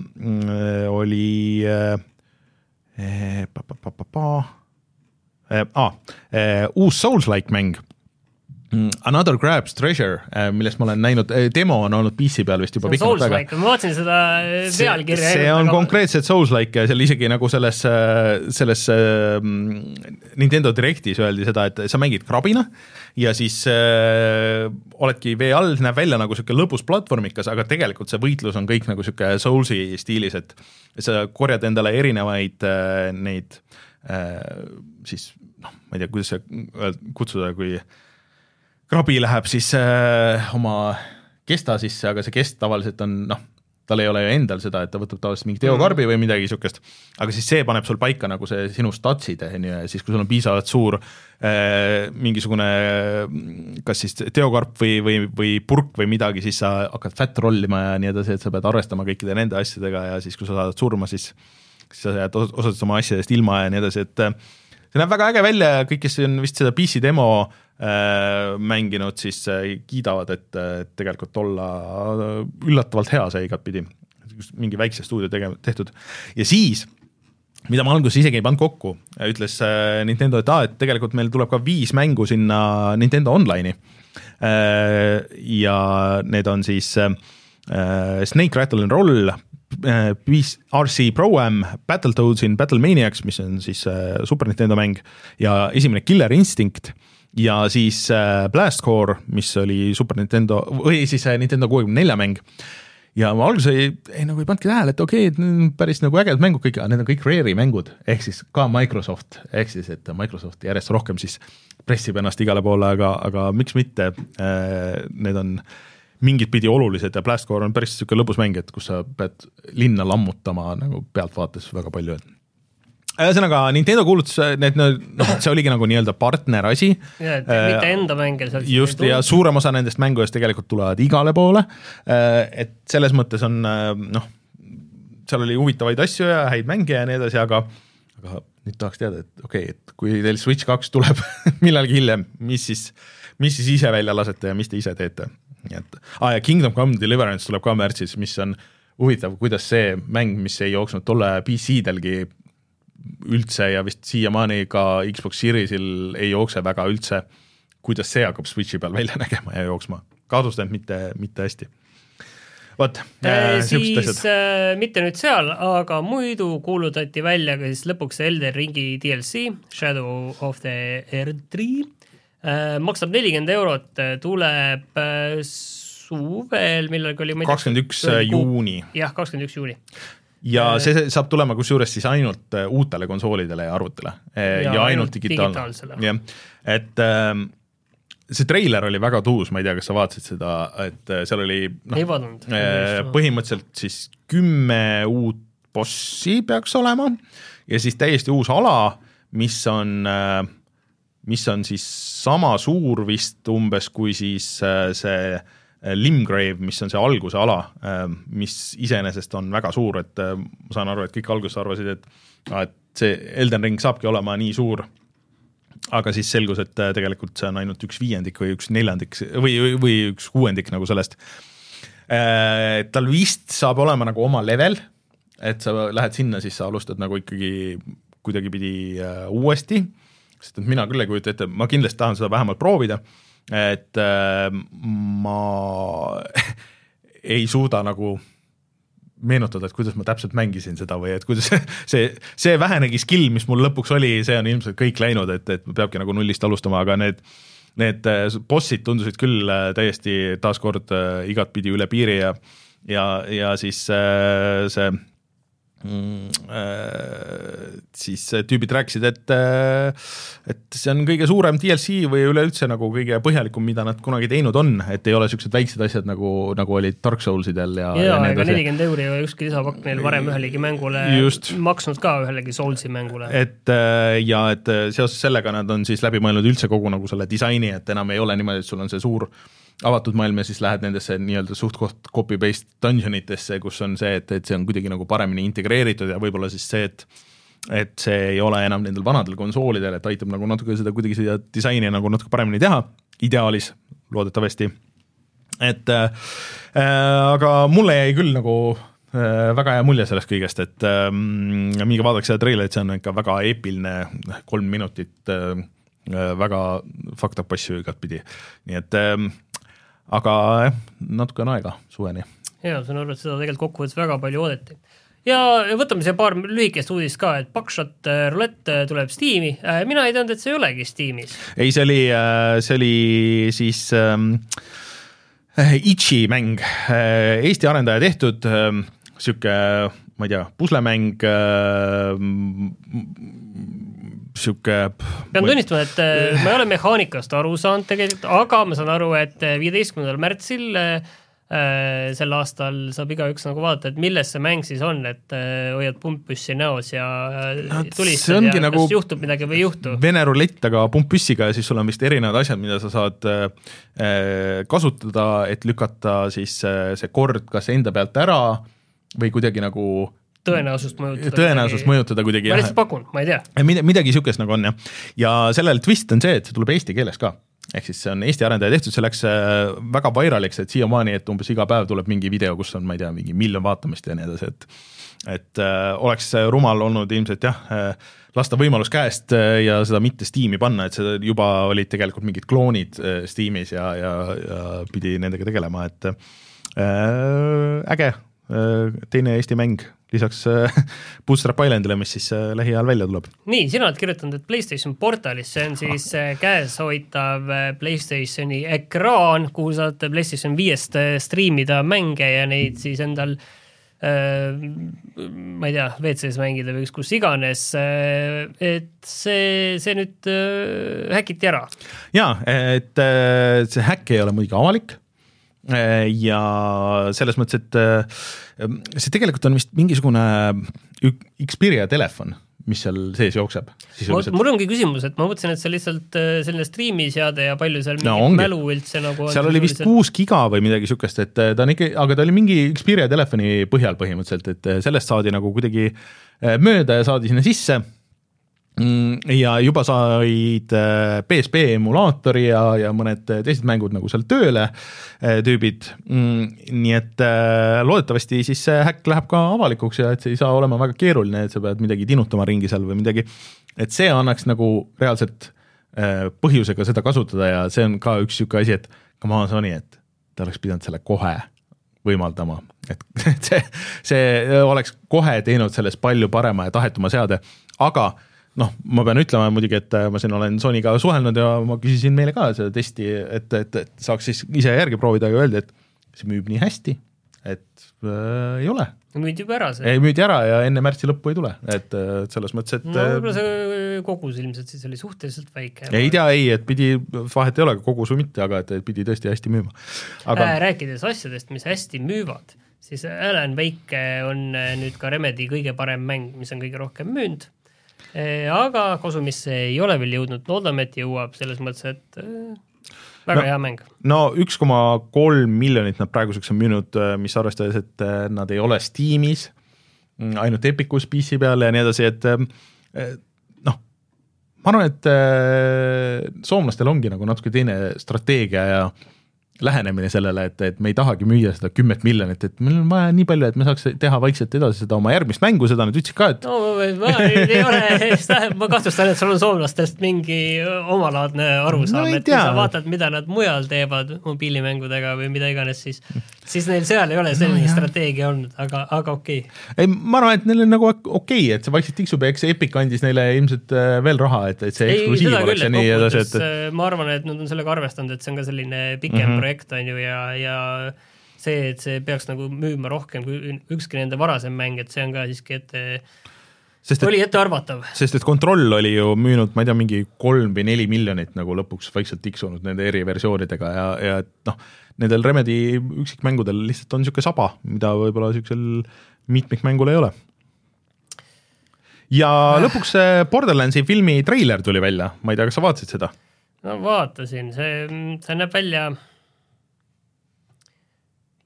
oli äh, pa, pa, pa, pa, pa, äh, ah, äh, uus Souls-like mäng Another Grabs Treasure, millest ma olen näinud, demo on olnud PC peal vist juba
pikemat aega. ma vaatasin seda pealkirja.
see on konkreetselt Souls-like ja seal isegi nagu selles, selles Nintendo Directis öeldi seda, et sa mängid krabina ja siis äh, oledki vee all, näeb välja nagu niisugune lõbus platvormikas, aga tegelikult see võitlus on kõik nagu niisugune Soulsi stiilis, et sa korjad endale erinevaid äh, neid äh, siis noh, ma ei tea, kuidas see kutsuda, kui krabi läheb siis äh, oma kesta sisse, aga see kest tavaliselt on noh, tal ei ole ju endal seda, et ta võtab tavaliselt mingi teokarbi või midagi niisugust, aga siis see paneb sul paika nagu see sinu statsid, on ju, ja siis, kui sul on piisavalt suur äh, mingisugune kas siis teokarp või, või, või purk või midagi, siis sa hakkad fat rollima ja nii edasi, et sa pead arvestama kõikide nende asjadega ja siis, kui sa saad surma, siis siis sa jääd osadest oma asjadest ilma ja nii edasi, et see näeb väga äge välja ja kõik, kes on vist seda PC demo äh, mänginud, siis äh, kiidavad, et äh, tegelikult olla üllatavalt hea see igatpidi. mingi väikse stuudio tege-, tehtud ja siis mida ma alguses isegi ei pannud kokku, ütles äh, Nintendo, et aa, et tegelikult meil tuleb ka viis mängu sinna Nintendo Online'i äh,. ja need on siis äh, Snake Rattle and Roll, RC Pro-Am, Battletoads in Battlemaniacs, mis on siis äh, Super Nintendo mäng ja esimene Killer Instinct ja siis äh, Blast Core, mis oli Super Nintendo või siis äh, Nintendo kuuekümne nelja mäng. ja ma alguses ei, ei nagu ei pannudki tähele, et okei okay,, et need on päris nagu ägedad mängud kõik, aga need on kõik Rare'i mängud, ehk siis ka Microsoft, ehk siis, et Microsoft järjest rohkem siis pressib ennast igale poole, aga, aga miks mitte äh,, need on mingit pidi olulised ja Blastcore on päris niisugune lõbus mäng, et kus sa pead linna lammutama nagu pealtvaates väga palju, et ühesõnaga Nintendo kuulutas, need noh, see oligi nagu nii-öelda partner asi.
mitte enda mänge sealt
just, ja suurem osa nendest mängudest tegelikult tulevad igale poole, et selles mõttes on noh, seal oli huvitavaid asju ja häid mänge ja nii edasi, aga aga nüüd tahaks teada, et okei okay,, et kui teil Switch kaks tuleb millalgi hiljem, mis siis, mis siis ise välja lasete ja mis te ise teete? nii et ah,, ja Kingdom Come Deliverance tuleb ka märtsis, mis on huvitav, kuidas see mäng, mis ei jooksnud tolle PC-delgi üldse ja vist siiamaani ka Xbox Seriesil ei jookse väga üldse, kuidas see hakkab Switchi peal välja nägema ja jooksma. kahtlustan, et mitte, mitte hästi vot
äh,, siis äh, mitte nüüd seal, aga muidu kuulutati välja ka siis lõpuks Elden Ringi DLC Shadow of the Erdtree äh,. maksab nelikümmend eurot, tuleb äh, suvel, millalgi oli
kakskümmend üks juuni.
jah, kakskümmend üks juuni
ja äh, see saab tulema kusjuures siis ainult äh, uutele konsoolidele ja arvutile. Äh, ja, ja ainult digitaalne, jah, et äh, see treiler oli väga tuus, ma ei tea, kas sa vaatasid seda, et seal oli
noh,
põhimõtteliselt siis kümme uut bossi peaks olema ja siis täiesti uus ala, mis on, mis on siis sama suur vist umbes kui siis see Limgrave, mis on see alguse ala, äh, mis iseenesest on väga suur, et äh, ma saan aru, et kõik alguses arvasid, et et see Elden Ring saabki olema nii suur, aga siis selgus, et tegelikult see on ainult üks viiendik või üks neljandik või, või üks kuuendik nagu sellest. tal vist saab olema nagu oma level, et sa lähed sinna, siis sa alustad nagu ikkagi kuidagipidi uuesti, sest et mina küll ei kujuta ette, ma kindlasti tahan seda vähemalt proovida et äh, ma ei suuda nagu meenutada, et kuidas ma täpselt mängisin seda või et kuidas see, see vähenegi skill, mis mul lõpuks oli, see on ilmselt kõik läinud, et, et peabki nagu nullist alustama, aga need need äh, bossid tundusid küll äh, täiesti taaskord igatpidi üle piiri ja ja, ja siis see siis tüübid rääkisid, et äh, et see on kõige suurem DLC või üleüldse nagu kõige põhjalikum, mida nad kunagi teinud on, et ei ole niisugused väiksed asjad nagu, nagu olid Dark Soulsidel ja
jaa, ega nelikümmend euri ole ükski lisapakk neil varem ühelegi mängule Just. maksnud ka, ühelegi Soulsi mängule.
et äh, ja et seoses sellega nad on siis läbi mõelnud üldse kogu nagu selle disaini, et enam ei ole niimoodi, et sul on see suur avatud maailm ja siis lähed nendesse nii-öelda suht-koht copy-paste dungeon itesse, kus on see, et, et see on kuidagi nagu paremini integreeritud ja võib-olla siis see, et et see ei ole enam nendel vanadel konsoolidel, et aitab nagu natuke seda kuidagi seda disaini nagu natuke paremini teha, ideaalis loodetavasti. et äh, aga mulle jäi küll nagu äh, väga hea mulje sellest kõigest, et äh, minge vaadake seda treilerit, see on ikka väga eepiline, kolm minutit äh, väga fucked up asju igatpidi, nii et äh, aga jah, natuke on aega suveni.
jaa, saan aru, et seda tegelikult kokkuvõttes väga palju oodati. ja võtame siia paar lühikest uudist ka, et Buckshot äh, Roulette äh, tuleb Steam'i, äh, mina ei teadnud, et see ei olegi Steam'is.
ei, see oli, see oli siis ähm, Itši mäng, Eesti arendaja tehtud, ähm, ma ei tea, puslemäng äh,, sihuke.
pean tunnistama, et äh, ma ei ole mehaanikast aru saanud tegelikult, aga ma saan aru, et äh, viieteistkümnendal märtsil äh, sel aastal saab igaüks nagu vaadata, et milles see mäng siis on, et hoiad pumppüssi näos ja tulistad ja nagu kas juhtub midagi või ei juhtu.
Vene rulett, aga pumppüssiga ja siis sul on vist erinevad asjad, mida sa saad kasutada, et lükata siis see kord kas enda pealt ära või kuidagi nagu
tõenäosust mõjutada.
tõenäosust kuidagi... mõjutada kuidagi.
ma lihtsalt pakun, ma ei tea.
midagi, midagi niisugust nagu on jah. ja sellel twist on see, et see tuleb eesti keeles ka. ehk siis see on Eesti arendaja tehtud, see läks äh, väga vairaliks, et siiamaani, et umbes iga päev tuleb mingi video, kus on, ma ei tea, mingi miljon vaatamist ja nii edasi, et et äh, oleks rumal olnud ilmselt jah äh,, lasta võimalus käest äh, ja seda mitte Steam'i panna, et seda juba olid tegelikult mingid kloonid äh, Steam'is ja, ja, ja pidi nendega tegelema, et äh, äge teine Eesti mäng lisaks äh, Bootstrap Islandile, mis siis äh, lähiajal välja tuleb.
nii, sina oled kirjutanud, et PlayStation portaalis, see on siis äh, käeshoitav PlayStationi ekraan, kuhu saate PlayStation viiest striimida mänge ja neid siis endal ma ei tea, WC-s mängida või kus iganes, et see, see nüüd häkiti ära.
jaa, et see häkk ei ole muidugi avalik ja selles mõttes, et see tegelikult on vist mingisugune Xperia telefon, mis seal sees jookseb
mul ongi küsimus, et ma mõtlesin, et see lihtsalt äh, selline striimiseade ja palju seal
No
mingit mälu üldse nagu
seal oli vist kuus giga või midagi niisugust, et äh, ta on ikka, aga ta oli mingi Xperia telefoni põhjal põhimõtteliselt, et äh, sellest saadi nagu kuidagi äh, mööda ja saadi sinna sisse ja juba said äh, PSP emulaatori ja, ja mõned teised mängud nagu seal tööle, äh, tüübid. nii et äh, loodetavasti siis see häkk läheb ka avalikuks ja et see ei saa olema väga keeruline, et sa pead midagi tinutama ringi seal või midagi. et see annaks nagu reaalselt äh, põhjusega seda kasutada ja see on ka üks niisugune asi, et come on Sony, et te oleks pidanud selle kohe võimaldama, et see, see oleks kohe teinud sellest palju parema ja tahetuma seade, aga noh, ma pean ütlema muidugi, et äh, ma siin olen Sonyga suhelnud ja ma küsisin meile ka seda testi, et, et, et saaks siis ise järgi proovida ja öelda, et see müüb nii hästi, et äh, ei ole.
müüdi juba ära see.
ei, müüdi ära ja enne märtsi lõppu ei tule, et äh, selles mõttes, et
no võib-olla see kogus ilmselt siis oli suhteliselt väike.
ei tea, ei, et pidi, vahet ei ole, kogus või mitte, aga et, pidi tõesti hästi müüma.
aga äh, rääkides asjadest, mis hästi müüvad, siis Alan Wake on äh, nüüd ka Remedi kõige parem mäng, mis on kõige rohkem müünud. Aga kasumisse ei ole veel jõudnud, loodame, et jõuab, selles mõttes, et äh, väga
No.
hea mäng.
no üks koma kolm miljonit nad praeguseks on müünud, mis arvestades, et nad ei ole Steamis, ainult Epicus PC peal ja nii edasi, et noh, ma arvan, et soomlastel ongi nagu natuke teine strateegia ja lähenemine sellele, et, et me ei tahagi müüa seda kümmet miljonit, et meil on vaja nii palju, et me saaks teha vaikselt edasi seda oma järgmist mängu, seda nad ütlesid ka, et
no ma ei, ei ole, ma kahtlustan, et sul on soomlastest mingi omalaadne arusaam
No
et kui sa vaatad, mida nad mujal teevad mobiilimängudega või mida iganes, siis, siis neil seal ei ole selline no, strateegia olnud, aga, aga okei okay.
ei, ma arvan, et neil on nagu okei okay,, et see vaikselt tiksub ja eks Epic andis neile ilmselt äh, veel raha, et, et see
ei,
eksklusiiv oleks ja nii edasi, et,
äh, ma arvan, et nad on sellega arvestanud, et see on ka selline pikem mm. -hmm. projekt, on ju, ja, ja see, et see peaks nagu müüma rohkem kui ükski nende varasem mäng, et see on ka siiski ette,
sest et
oli ettearvatav.
sest et Control oli ju müünud, ma ei tea, mingi kolm või neli miljonit nagu lõpuks vaikselt tiksunud nende eriversioonidega ja, ja et noh, nendel Remedi üksikmängudel lihtsalt on niisugune saba, mida võib-olla niisugusel mitmikmängul ei ole. ja lõpuks see Borderlandsi filmi treiler tuli välja, ma ei tea, kas sa vaatasid seda?
no vaatasin, see, see näeb välja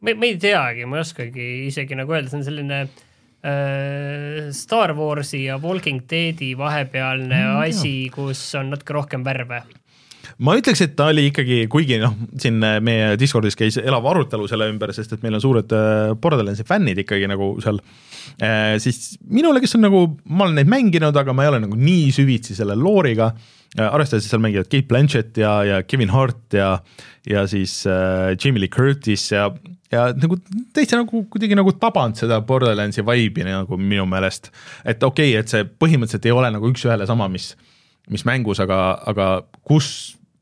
ma, ma ei teagi, ma ei oskagi isegi nagu öelda, see on selline äh, Star Warsi ja Walking Deadi vahepealne
Mm,
asi, kus on natuke rohkem värve.
ma ütleks, et ta oli ikkagi, kuigi noh, siin meie Discordis käis elav arutelu selle ümber, sest et meil on suured äh, Borderlandsi fännid ikkagi nagu seal, siis minule, kes on nagu, ma olen neid mänginud, aga ma ei ole nagu nii süvitsi selle looriga, arvestades, et seal mängivad Kate Blanchett ja, ja Kevin Hart ja, ja siis äh, Jamie Lee Curtis ja, ja nagu täitsa nagu kuidagi nagu tabanud seda Borderlandsi vibe'i nagu minu meelest. et okei okay,, et see põhimõtteliselt ei ole nagu üks-ühele sama, mis, mis mängus, aga, aga kus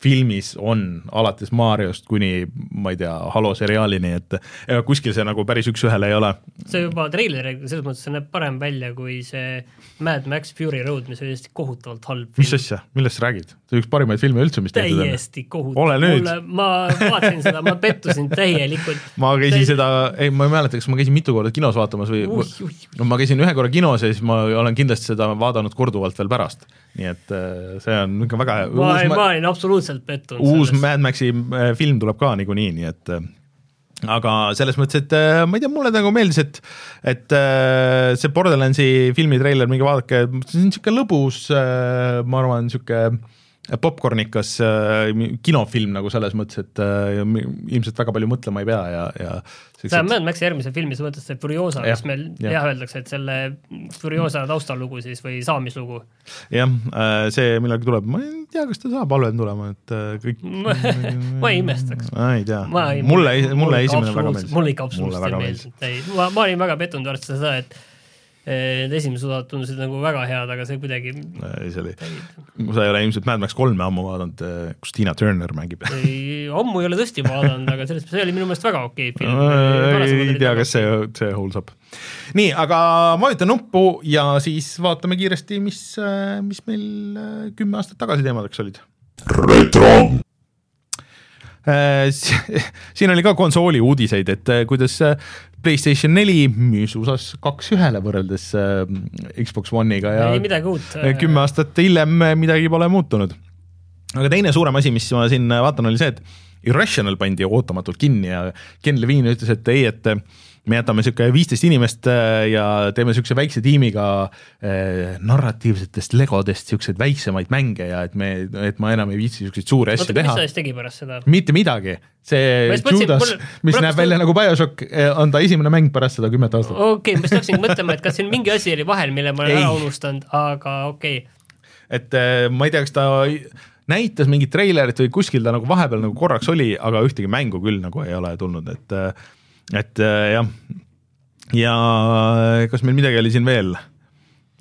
filmis on alates Mariost kuni ma ei tea, Halo seriaalini, et ega kuskil see nagu päris üks-ühele ei ole.
see juba treileri selles mõttes see näeb parem välja kui see Mad Max Fury Road, mis oli hästi kohutavalt halb
mis asja, millest sa räägid? see on üks parimaid filme üldse, mis tehtud on.
täiesti kohutav. Ma vaatasin seda, ma pettusin täielikult.
ma käisin seda, ei ma ei mäleta, kas ma käisin mitu korda kinos vaatamas või
Ui, ui.
no ma käisin ühe korra kinos ja siis ma olen kindlasti seda vaadanud korduvalt veel pärast. Nii et äh, see on ikka väga
ma, ma olin absoluutselt pettunud.
uus Mad Maxi äh, film tuleb ka niikuinii, nii et äh, aga selles mõttes, et ma ei tea, mulle nagu meeldis, et et see Borderlandsi filmi treiler, minge vaadake, see on niisugune lõbus, ma arvan, niisugune popkornikas äh, kinofilm nagu selles mõttes, et äh, ilmselt väga palju mõtlema ei pea ja, ja
on Mad Maxi järgmise filmi, sa mõtled see Furiosa, mis meil
jah.
jah öeldakse, et selle Furiosa taustalugu siis või saamislugu.
jah, see millalgi tuleb, ma ei tea, kas ta saab halvem tulema, et äh, kõik
ma ei imestaks.
ei tea,
Ma ei-
mulle, mulle
mulle ikka
esimene väga meeldis.
mulle ikka absoluutselt ei meeldinud, ei, ma, ma olin väga pettunud arvestades seda, et need esimesed osad tundusid nagu väga head, aga see kuidagi
ei, see oli, sa ei ole ilmselt Mad Max kolme ammu vaadanud, kus Tina Turner mängib
ei, ammu ei ole tõesti vaadanud, aga selles, see oli minu meelest väga okei film.
ei tea, kas see, see holds up. nii, aga vajuta nuppu ja siis vaatame kiiresti, mis, mis meil äh, kümme aastat tagasi teemadeks olid. Äh, siin oli ka konsooli uudiseid, et äh, kuidas äh, Playstation neli müüs USA-s kaks ühele võrreldes Xbox One'iga ja
ei midagi uut.
kümme aastat hiljem midagi pole muutunud. aga teine suurem asi, mis ma siin vaatan, oli see, et Irrational pandi ootamatult kinni ja Ken Levine ütles, et ei, et me jätame niisugune viisteist inimest äh, ja teeme niisuguse väikse tiimiga äh, narratiivsetest legodest niisuguseid väiksemaid mänge ja et me, et ma enam ei viitsi niisuguseid suuri asju teha.
mis ta siis tegi pärast seda?
mitte midagi, see Judas, mis näeb välja nagu BioShock, äh, on ta esimene mäng pärast seda kümmet aastat.
okei okay,, ma just hakkasin mõtlema, et kas siin mingi asi oli vahel, mille ma olen ei. ära unustanud, aga okei okay..
et ma ei tea, kas ta näitas mingit treilerit või kuskil ta nagu vahepeal nagu korraks oli, aga ühtegi mängu küll nagu ei ole tulnud, et et äh, jah, ja kas meil midagi oli siin veel?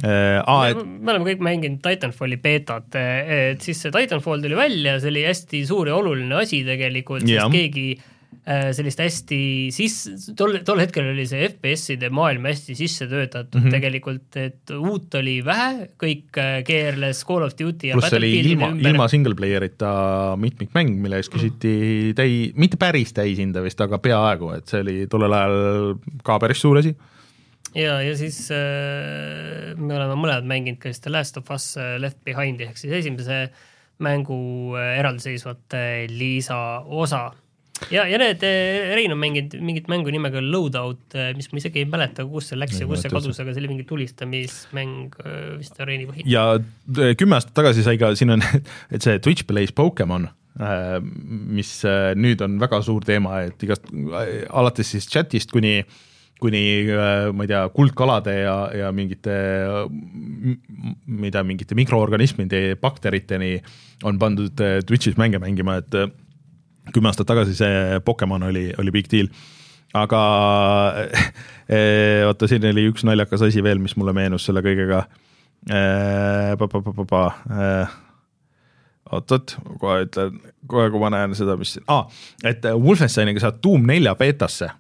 Ah, et... me oleme kõik mänginud Titanfalli beetat, et siis see Titanfall tuli välja, see oli hästi suur ja oluline asi tegelikult, sest keegi äh, Äh, sellist hästi sis-, tol, tol hetkel oli see FPS-ide maailm hästi sisse töötatud mm -hmm. tegelikult, et uut oli vähe, kõik äh, keerles Call of Duty ja
pluss oli ilma, ilma single player'ita mitmikmäng, mille eest küsiti mhm. täi-, mitte päris täishinda vist, aga peaaegu, et see oli tollel ajal ka päris suur asi
ja, ja siis äh, me oleme mõlemad mänginud ka siis The Last of Us äh, Left Behind'i ehk siis esimese mängu äh, eraldiseisvat äh, lisa osa ja, ja need, eh, Rein on mänginud mingit mängu nimega Loadout, eh, mis ma isegi ei mäleta, kus see läks ja kus see kadus, aga see oli mingi tulistamismäng eh, vist areeni põhil.
ja kümme aastat tagasi sai ka, siin on, et see Twitch Plays Pokemon, mis nüüd on väga suur teema, et igast, alates siis chat'ist kuni kuni ma ei tea, kuldkalade ja, ja mingite, ma ei tea, mingite mikroorganismide, bakteriteni on pandud Twitch'is mänge mängima, et kümme aastat tagasi see Pokemon oli, oli big deal. aga eh, oota, siin oli üks naljakas asi veel, mis mulle meenus selle kõigega. Eh, eh, oot-oot, kohe ütlen, kohe kui ma näen seda, mis ah,, et Wolfensteiniga saad Doom nelja beetasse.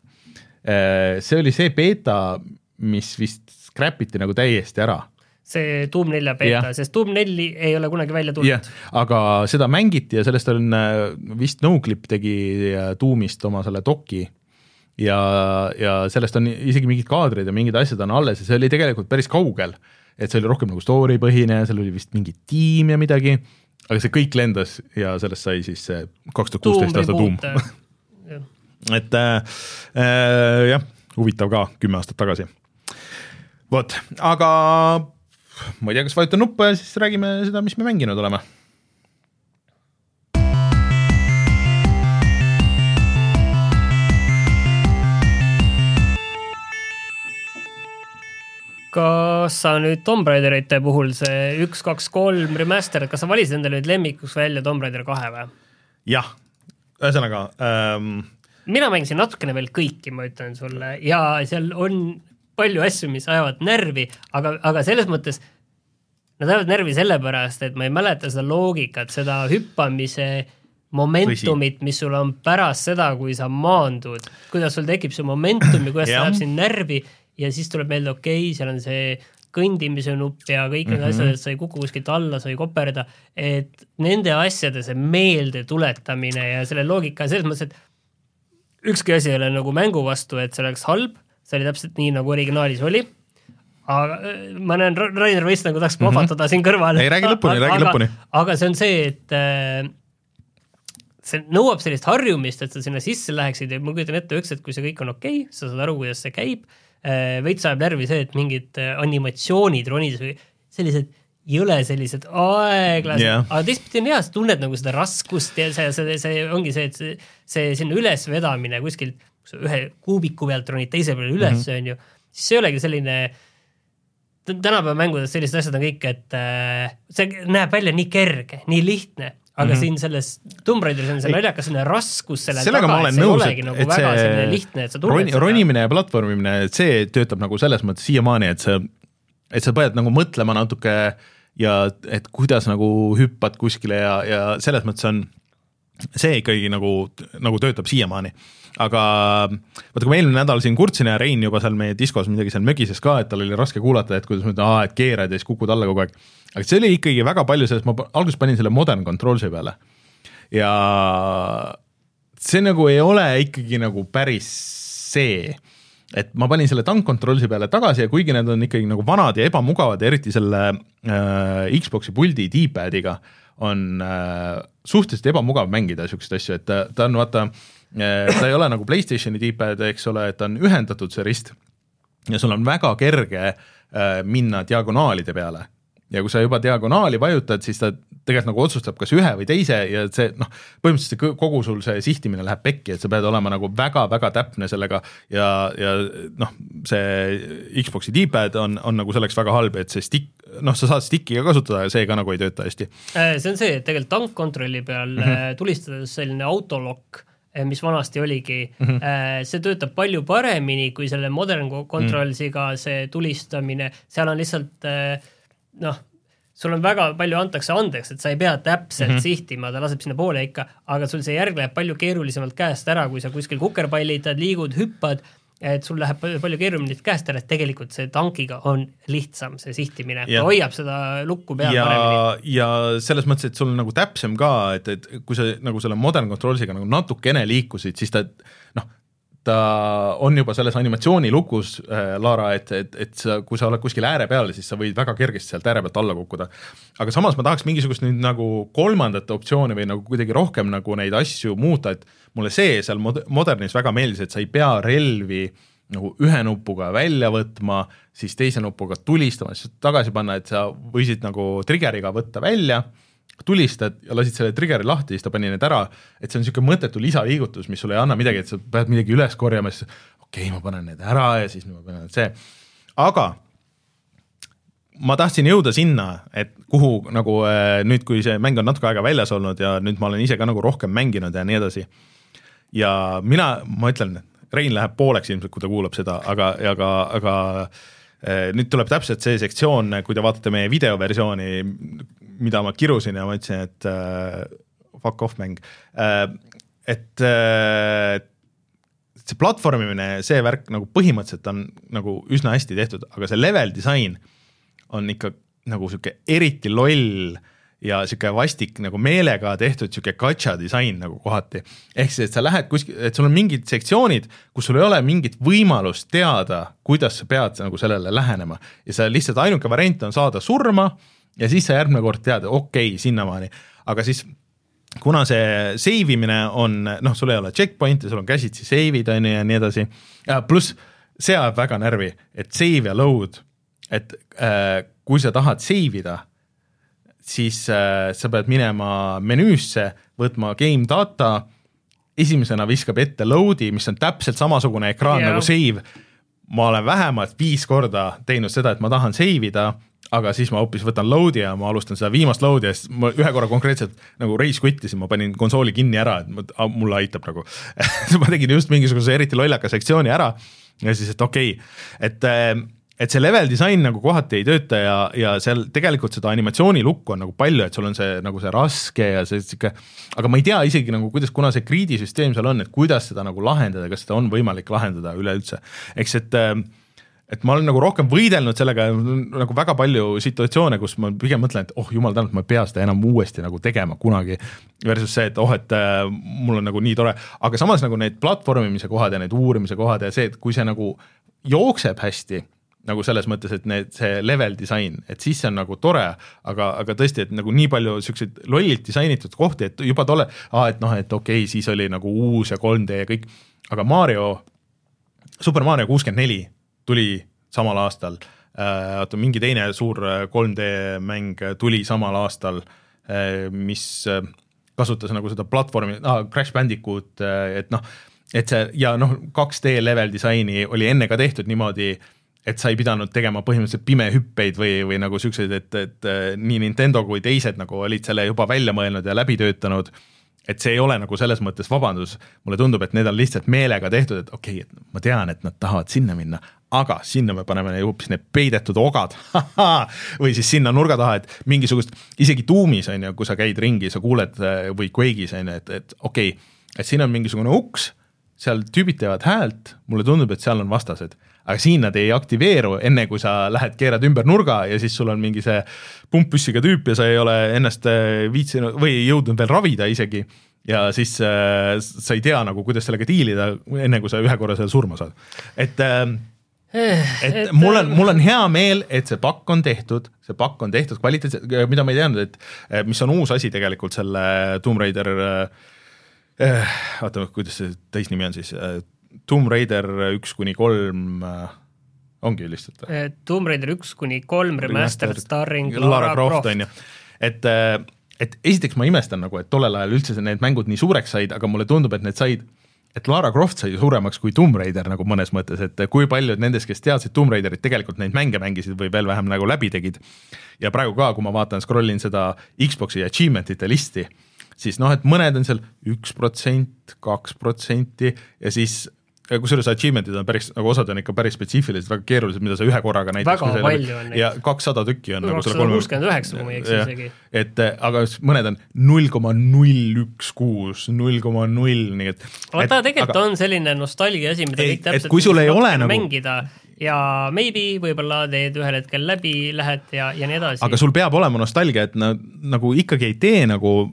see oli see beeta, mis vist scrap iti nagu täiesti ära
see Doom nelja beeta, sest Doom neli ei ole kunagi välja tulnud yeah..
aga seda mängiti ja sellest on äh, vist Noclip tegi äh, Doomist oma selle doki ja, ja sellest on isegi mingid kaadrid ja mingid asjad on alles ja see oli tegelikult päris kaugel. et see oli rohkem nagu story põhine ja seal oli vist mingi tiim ja midagi, aga see kõik lendas ja sellest sai siis see kaks tuhat kuusteist aasta Doom. et äh, äh, jah, huvitav ka, kümme aastat tagasi. vot, aga ma ei tea, kas vajutan nuppu ja siis räägime seda, mis me mänginud oleme.
kas sa nüüd Tomb Raiderite puhul see üks, kaks, kolm remaster, kas sa valisid endale nüüd lemmikuks välja Tomb Raider kahe või?
jah, ühesõnaga ähm...
mina mängisin natukene veel kõiki, ma ütlen sulle, ja seal on palju asju, mis ajavad närvi, aga, aga selles mõttes nad ajavad närvi sellepärast, et ma ei mäleta seda loogikat, seda hüppamise momentumit, mis sul on pärast seda, kui sa maandud, kuidas sul tekib see momentum ja kuidas see läheb sind närvi ja siis tuleb meelde, okei okay,, seal on see kõndimise nupp ja kõik need mm -hmm. asjad, et sa ei kuku kuskilt alla, sa ei koperda, et nende asjade see meelde tuletamine ja selle loogika selles mõttes, et ükski asi ei ole nagu mängu vastu, et see oleks halb, see oli täpselt nii, nagu originaalis oli, aga äh, ma näen, Rainer vist nagu tahaks plahvatada mm -hmm. siin kõrval.
ei, räägi lõpuni, räägi lõpuni.
aga see on see, et äh, see nõuab sellist harjumist, et sa sinna sisse läheksid ja ma kujutan ette, üks hetk, kui see kõik on okei okay,, sa saad aru, kuidas see käib, äh, veits ajab närvi see, et mingid animatsioonid ronides või sellised jõle sellised aeglased yeah., aga teistpidi on hea, sa tunned nagu seda raskust ja see, see, see ongi see, et see, see sinna ülesvedamine kuskilt ühe kuubiku pealt ronid teise peale üles mm, -hmm. on ju, siis see ei olegi selline tänapäeva mängudes sellised asjad on kõik, et äh, see näeb välja nii kerge, nii lihtne, aga mm -hmm. siin selles Tomb Raideris on see naljakas selline raskus selle
Sellega taga, et see nõus, ei olegi
nagu väga see selline lihtne, et sa tunned
roni, seda. ronimine ja platvormimine, et see töötab nagu selles mõttes siiamaani, et sa, et sa pead nagu mõtlema natuke ja et kuidas nagu hüppad kuskile ja, ja selles mõttes on see ikkagi nagu, nagu töötab siiamaani aga vaata, kui ma eelmine nädal siin kurtsin ja Rein juba seal meie diskos midagi seal mögises ka, et tal oli raske kuulata, et kuidas ma ütlen, et keerad ja siis kukud alla kogu aeg. aga see oli ikkagi väga palju sellest, ma alguses panin selle modern controls'i peale ja see nagu ei ole ikkagi nagu päris see et ma panin selle tank controls'i peale tagasi ja kuigi need on ikkagi nagu vanad ja ebamugavad ja eriti selle äh, Xbox'i puldi D-pad'iga on äh, suhteliselt ebamugav mängida niisuguseid asju, et ta, ta on vaata äh,, ta ei ole nagu Playstationi D-pad, eks ole, et ta on ühendatud, see rist, ja sul on väga kerge äh, minna diagonaalide peale ja kui sa juba diagonaali vajutad, siis ta tegelikult nagu otsustab, kas ühe või teise ja see noh, põhimõtteliselt kogu sul see sihtimine läheb pekki, et sa pead olema nagu väga-väga täpne sellega ja, ja noh, see Xbox'i D-pad on, on nagu selleks väga halb, et see stick, noh, sa saad stick'i ka kasutada ja see ka nagu ei tööta hästi.
Äh, see on see, et tegelikult tankkontrolli peal mm -hmm. tulistades selline autolokk äh, mis vanasti oligi mm, -hmm. see töötab palju paremini kui selle Modern Controlsiga mm -hmm. see tulistamine, seal on lihtsalt noh, sul on väga palju antakse andeks, et sa ei pea täpselt mm -hmm. sihtima, ta laseb sinnapoole ikka, aga sul see järg läheb palju keerulisemalt käest ära, kui sa kuskil kukerpallitad, liigud, hüppad, et sul läheb palju keerulisemalt käest ära, et tegelikult see tankiga on lihtsam, see sihtimine, ta hoiab seda lukku peal
ja, paremini. ja selles mõttes, et sul on nagu täpsem ka, et, et kui sa nagu selle Modern Controlsiga nagu natukene liikusid, siis ta noh, ta on juba selles animatsioonilukus äh,, Laara, et, et, et sa, kui sa oled kuskil ääre peal, siis sa võid väga kergesti sealt ääre pealt alla kukkuda. aga samas ma tahaks mingisugust nüüd nagu kolmandat optsiooni või nagu kuidagi rohkem nagu neid asju muuta, et mulle see seal mod-, Modernis väga meeldis, et sa ei pea relvi nagu ühe nupuga välja võtma, siis teise nupuga tulistama, siis tagasi panna, et sa võisid nagu trigger'iga võtta välja tulistad ja lasid selle trigger'i lahti, siis ta pani need ära, et see on niisugune mõttetu lisaliigutus, mis sulle ei anna midagi, et sa pead midagi üles korjama, siis okei okay,, ma panen need ära ja siis ma panen see, aga ma tahtsin jõuda sinna, et kuhu nagu äh, nüüd, kui see mäng on natuke aega väljas olnud ja nüüd ma olen ise ka nagu rohkem mänginud ja nii edasi. Ja mina, ma ütlen, Rein läheb pooleks ilmselt, kui ta kuulab seda, aga, aga, aga äh, nüüd tuleb täpselt see sektsioon, kui te vaatate meie videoversiooni, mida ma kirusin ja ma ütlesin, et äh, fuck off mäng äh,. et äh, see platvormimine, see värk nagu põhimõtteliselt on nagu üsna hästi tehtud, aga see level disain on ikka nagu sihuke eriti loll ja sihuke vastik nagu meelega tehtud sihuke gacha disain nagu kohati. ehk siis, et sa lähed kuskil, et sul on mingid sektsioonid, kus sul ei ole mingit võimalust teada, kuidas sa pead nagu sellele lähenema. Ja sa lihtsalt ainuke variant on saada surma ja siis sa järgmine kord tead, okei okay,, sinnamaani, aga siis kuna see save imine on, noh, sul ei ole checkpoint'e, sul on käsitsi save'id on ju ja nii edasi, pluss see ajab väga närvi, et save ja load, et äh, kui sa tahad save ida, siis äh, sa pead minema menüüsse, võtma game data, esimesena viskab ette load'i, mis on täpselt samasugune ekraan yeah. nagu save. ma olen vähemalt viis korda teinud seda, et ma tahan save ida aga siis ma hoopis võtan load'i ja ma alustan seda viimast load'i ja siis ma ühe korra konkreetselt nagu rage quit isin, ma panin konsooli kinni ära, et mulle aitab nagu ma tegin just mingisuguse eriti lollaka sektsiooni ära ja siis, et okei okay., et et see level disain nagu kohati ei tööta ja, ja seal tegelikult seda animatsioonilukku on nagu palju, et sul on see nagu see raske ja see sihuke, aga ma ei tea isegi nagu kuidas, kuna see grid'i süsteem seal on, et kuidas seda nagu lahendada, kas seda on võimalik lahendada üleüldse, eks et äh, et ma olen nagu rohkem võidelnud sellega nagu väga palju situatsioone, kus ma pigem mõtlen, et oh jumal tänatud, ma ei pea seda enam uuesti nagu tegema kunagi. Versus see, et oh, et äh, mul on nagu nii tore, aga samas nagu need platvormimise kohad ja need uurimise kohad ja see, et kui see nagu jookseb hästi, nagu selles mõttes, et need, see level disain, et siis see on nagu tore, aga, aga tõesti, et nagu nii palju siukseid lollilt disainitud kohti, et juba tolle, et noh, et okei okay,, siis oli nagu uus ja 3D ja kõik, aga Mario, Super Mario kuuskümmend neli tuli samal aastal, äh, oota, mingi teine suur 3D äh, mäng tuli samal aastal, äh, mis kasutas nagu seda platvormi ah,, Crash Bandicoot, et noh, et see ja noh, 2D level disaini oli enne ka tehtud niimoodi, et sa ei pidanud tegema põhimõtteliselt pimehüppeid või, või nagu siukseid, et, et nii Nintendo kui teised nagu olid selle juba välja mõelnud ja läbi töötanud et see ei ole nagu selles mõttes vabandus, mulle tundub, et need on lihtsalt meelega tehtud, et okei okay,, et ma tean, et nad tahavad sinna minna, aga sinna me paneme hoopis need peidetud ogad või siis sinna nurga taha, et mingisugust, isegi tuumis on ju, kui sa käid ringi, sa kuuled või Quake'is on ju, et, et okei okay,, et siin on mingisugune uks, seal tüübid teevad häält, mulle tundub, et seal on vastased aga siin nad ei aktiveeru, enne kui sa lähed, keerad ümber nurga ja siis sul on mingi see pumppüssiga tüüp ja sa ei ole ennast viitsinud või jõudnud veel ravida isegi ja siis äh, sa ei tea nagu, kuidas sellega diilida, enne kui sa ühe korra seal surma saad. et äh, et, et mul on, mul on hea meel, et see pakk on tehtud, see pakk on tehtud kvaliteetselt, mida ma ei teadnud, et mis on uus asi tegelikult selle Tomb Raider äh,, oota, kuidas see täisnimi on siis äh,, Tomb Raider üks kuni kolm äh, ongi lihtsalt
äh,? Tomb Raider üks kuni kolm remastered starring
Lara Croft, on ju, et äh, et esiteks ma imestan nagu, et tollel ajal üldse need mängud nii suureks said, aga mulle tundub, et need said et Lara Croft sai suuremaks kui Tomb Raider nagu mõnes mõttes, et kui paljud nendest, kes teadsid Tomb Raiderit, tegelikult neid mänge mängisid või veel vähem nagu läbi tegid. ja praegu ka, kui ma vaatan, scroll in seda Xbox'i achievement'ite listi, siis noh, et mõned on seal üks protsent, kaks protsenti ja siis kusjuures achievement'id on päris, nagu osad on ikka päris spetsiifilised, väga keerulised, mida sa ühe korraga näiteks
väga palju on
neid. ja kakssada tükki on.
nagu kuuskümmend üheksa, kui ma ei eksi isegi.
et aga mõned on null koma null üks kuus, null koma null, nii et.
vaata, tegelikult aga, on selline nostalgia asi, mida
ei,
kõik täpselt
kui sul ei ole nagu
mängida ja maybe võib-olla teed ühel hetkel läbi, lähed ja, ja nii edasi.
aga sul peab olema nostalgia, et na, nagu ikkagi ei tee nagu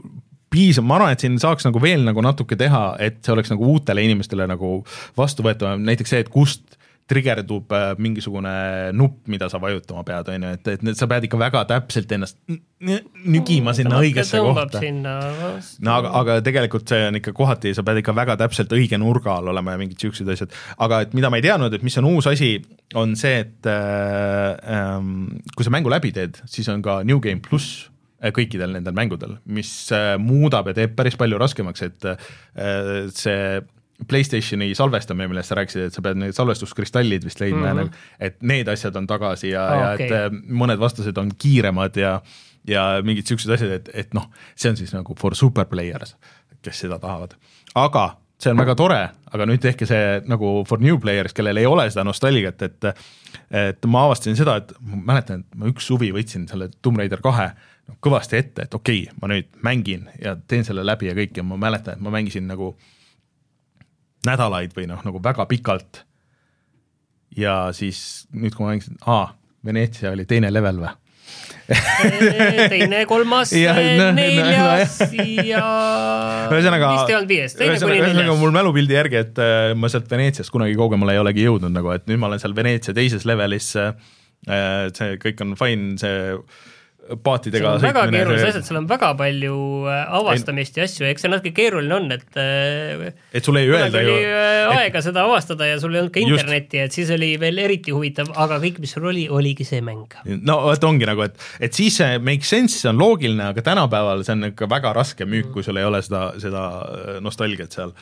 piisav, ma arvan, et siin saaks nagu veel nagu natuke teha, et see oleks nagu uutele inimestele nagu vastuvõetavam, näiteks see, et kust trigerdub äh, mingisugune nupp, mida sa vajutama pead, on ju, et, et sa pead ikka väga täpselt ennast nügima sinna õigesse kohta. no aga, aga tegelikult see on ikka kohati, sa pead ikka väga täpselt õige nurga all olema ja mingid siuksed asjad, aga et mida ma ei teadnud, et mis on uus asi, on see, et äh, ähm, kui sa mängu läbi teed, siis on ka New Game pluss Äh, kõikidel nendel mängudel, mis äh, muudab ja teeb päris palju raskemaks, et äh, see Playstationi salvestamine, millest sa rääkisid, et sa pead need salvestuskristallid vist leidma mm -hmm. ja et need asjad on tagasi ja oh,, ja okay. et mõned vastased on kiiremad ja ja mingid siuksed asjad, et, et noh, see on siis nagu for super players, kes seda tahavad, aga see on väga tore, aga nüüd tehke see nagu for new players, kellel ei ole seda nostalgiat, et et ma avastasin seda, et ma mäletan, et ma üks suvi võtsin selle Tomb Raider kahe noh, kõvasti ette, et okei okay,, ma nüüd mängin ja teen selle läbi ja kõik ja ma mäletan, et ma mängisin nagu nädalaid või noh, nagu väga pikalt. ja siis nüüd, kui ma mängisin, aa, Veneetsia oli teine level või
teine, kolmas, neljas ja ühesõnaga, vist ei olnud viies, teine kuni neljas. ühesõnaga
mul mälupildi järgi, et äh, ma sealt Veneetsiast kunagi kaugemale ei olegi jõudnud nagu, et nüüd ma olen seal Veneetsia teises levelis äh,. see kõik on fine, see paatidega
sõitmine. väga keerulised asjad, seal on väga palju äh, avastamist ja asju, eks see natuke keeruline on, et
äh, et sul ei öelda
ju äh, aega et... seda avastada ja sul ei olnud ka internetti, et siis oli veel eriti huvitav, aga kõik, mis sul oli, oligi see mäng.
no vot ongi nagu, et, et siis see make sense, see on loogiline, aga tänapäeval see on ikka väga raske müük, kui sul ei ole seda, seda nostalgiat seal.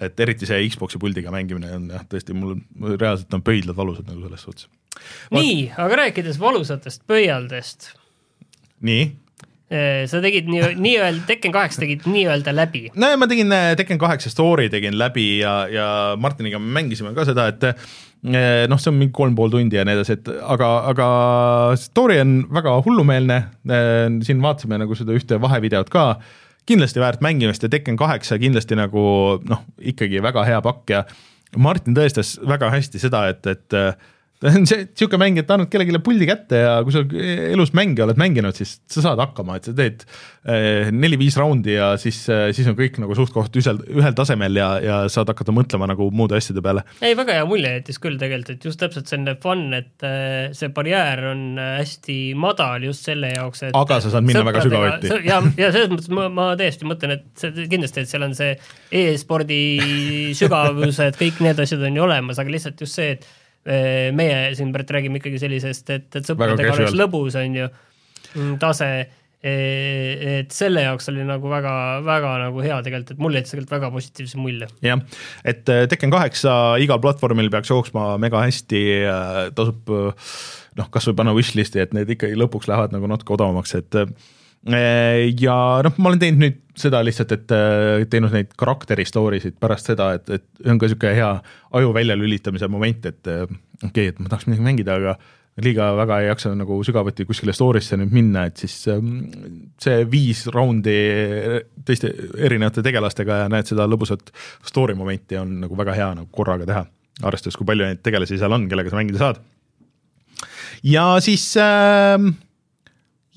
et eriti see Xbox'i puldiga mängimine on jah, tõesti, mul reaalselt on pöidlad valusad nagu selles suhtes.
nii, aga rääkides valusatest pöialdest
nii
äh, sa tegid nii, nii-öelda, Tekken kaheksa tegid nii-öelda läbi.
no ma tegin äh, Tekken kaheksa story tegin läbi ja, ja Martiniga me mängisime ka seda, et äh, noh, see on mingi kolm pool tundi ja nii edasi, et aga, aga story on väga hullumeelne. siin vaatasime nagu seda ühte vahevideot ka, kindlasti väärt mängimist ja Tekken kaheksa kindlasti nagu noh, ikkagi väga hea pakk ja Martin tõestas väga hästi seda, et, et ta on see sihuke mäng, et annad kellelegi puldi kätte ja kui sa elus mänge oled mänginud, siis sa saad hakkama, et sa teed eh, neli-viis raundi ja siis, eh, siis on kõik nagu suht-koht üsel, ühel tasemel ja, ja saad hakata mõtlema nagu muude asjade peale.
ei, väga hea mulje jättis küll tegelikult, et just täpselt selline fun, et eh, see barjäär on hästi madal just selle jaoks, et
aga sa saad minna väga sügavuti.
ja, ja selles mõttes ma, ma täiesti mõtlen, et see kindlasti, et seal on see e-spordi sügavused, kõik need asjad on ju olemas, aga lihtsalt just see, et meie siin praegu räägime ikkagi sellisest, et, et sõpradega oleks lõbus, on ju, mm, tase, et selle jaoks oli nagu väga, väga nagu hea tegelikult, et mulle jättis tegelikult väga positiivse mulje.
jah, et äh, Tekken kaheksa igal platvormil peaks jooksma mega hästi, äh, tasub noh, kas või panna wishlist'i, et need ikkagi lõpuks lähevad nagu natuke odavamaks, et Äh, ja noh, ma olen teinud nüüd seda lihtsalt, et äh, teinud neid karakteri story sid pärast seda, et, et on ka niisugune hea aju väljalülitamise moment, et äh, okei okay,, et ma tahaks midagi mängida, aga liiga väga ei jaksa nagu sügavuti kuskile story'sse nüüd minna, et siis ähm, see viis raundi teiste erinevate tegelastega ja näed seda lõbusat story momenti on nagu väga hea nagu korraga teha, arvestades, kui palju neid tegelasi seal on, kellega sa mängida saad. ja siis äh,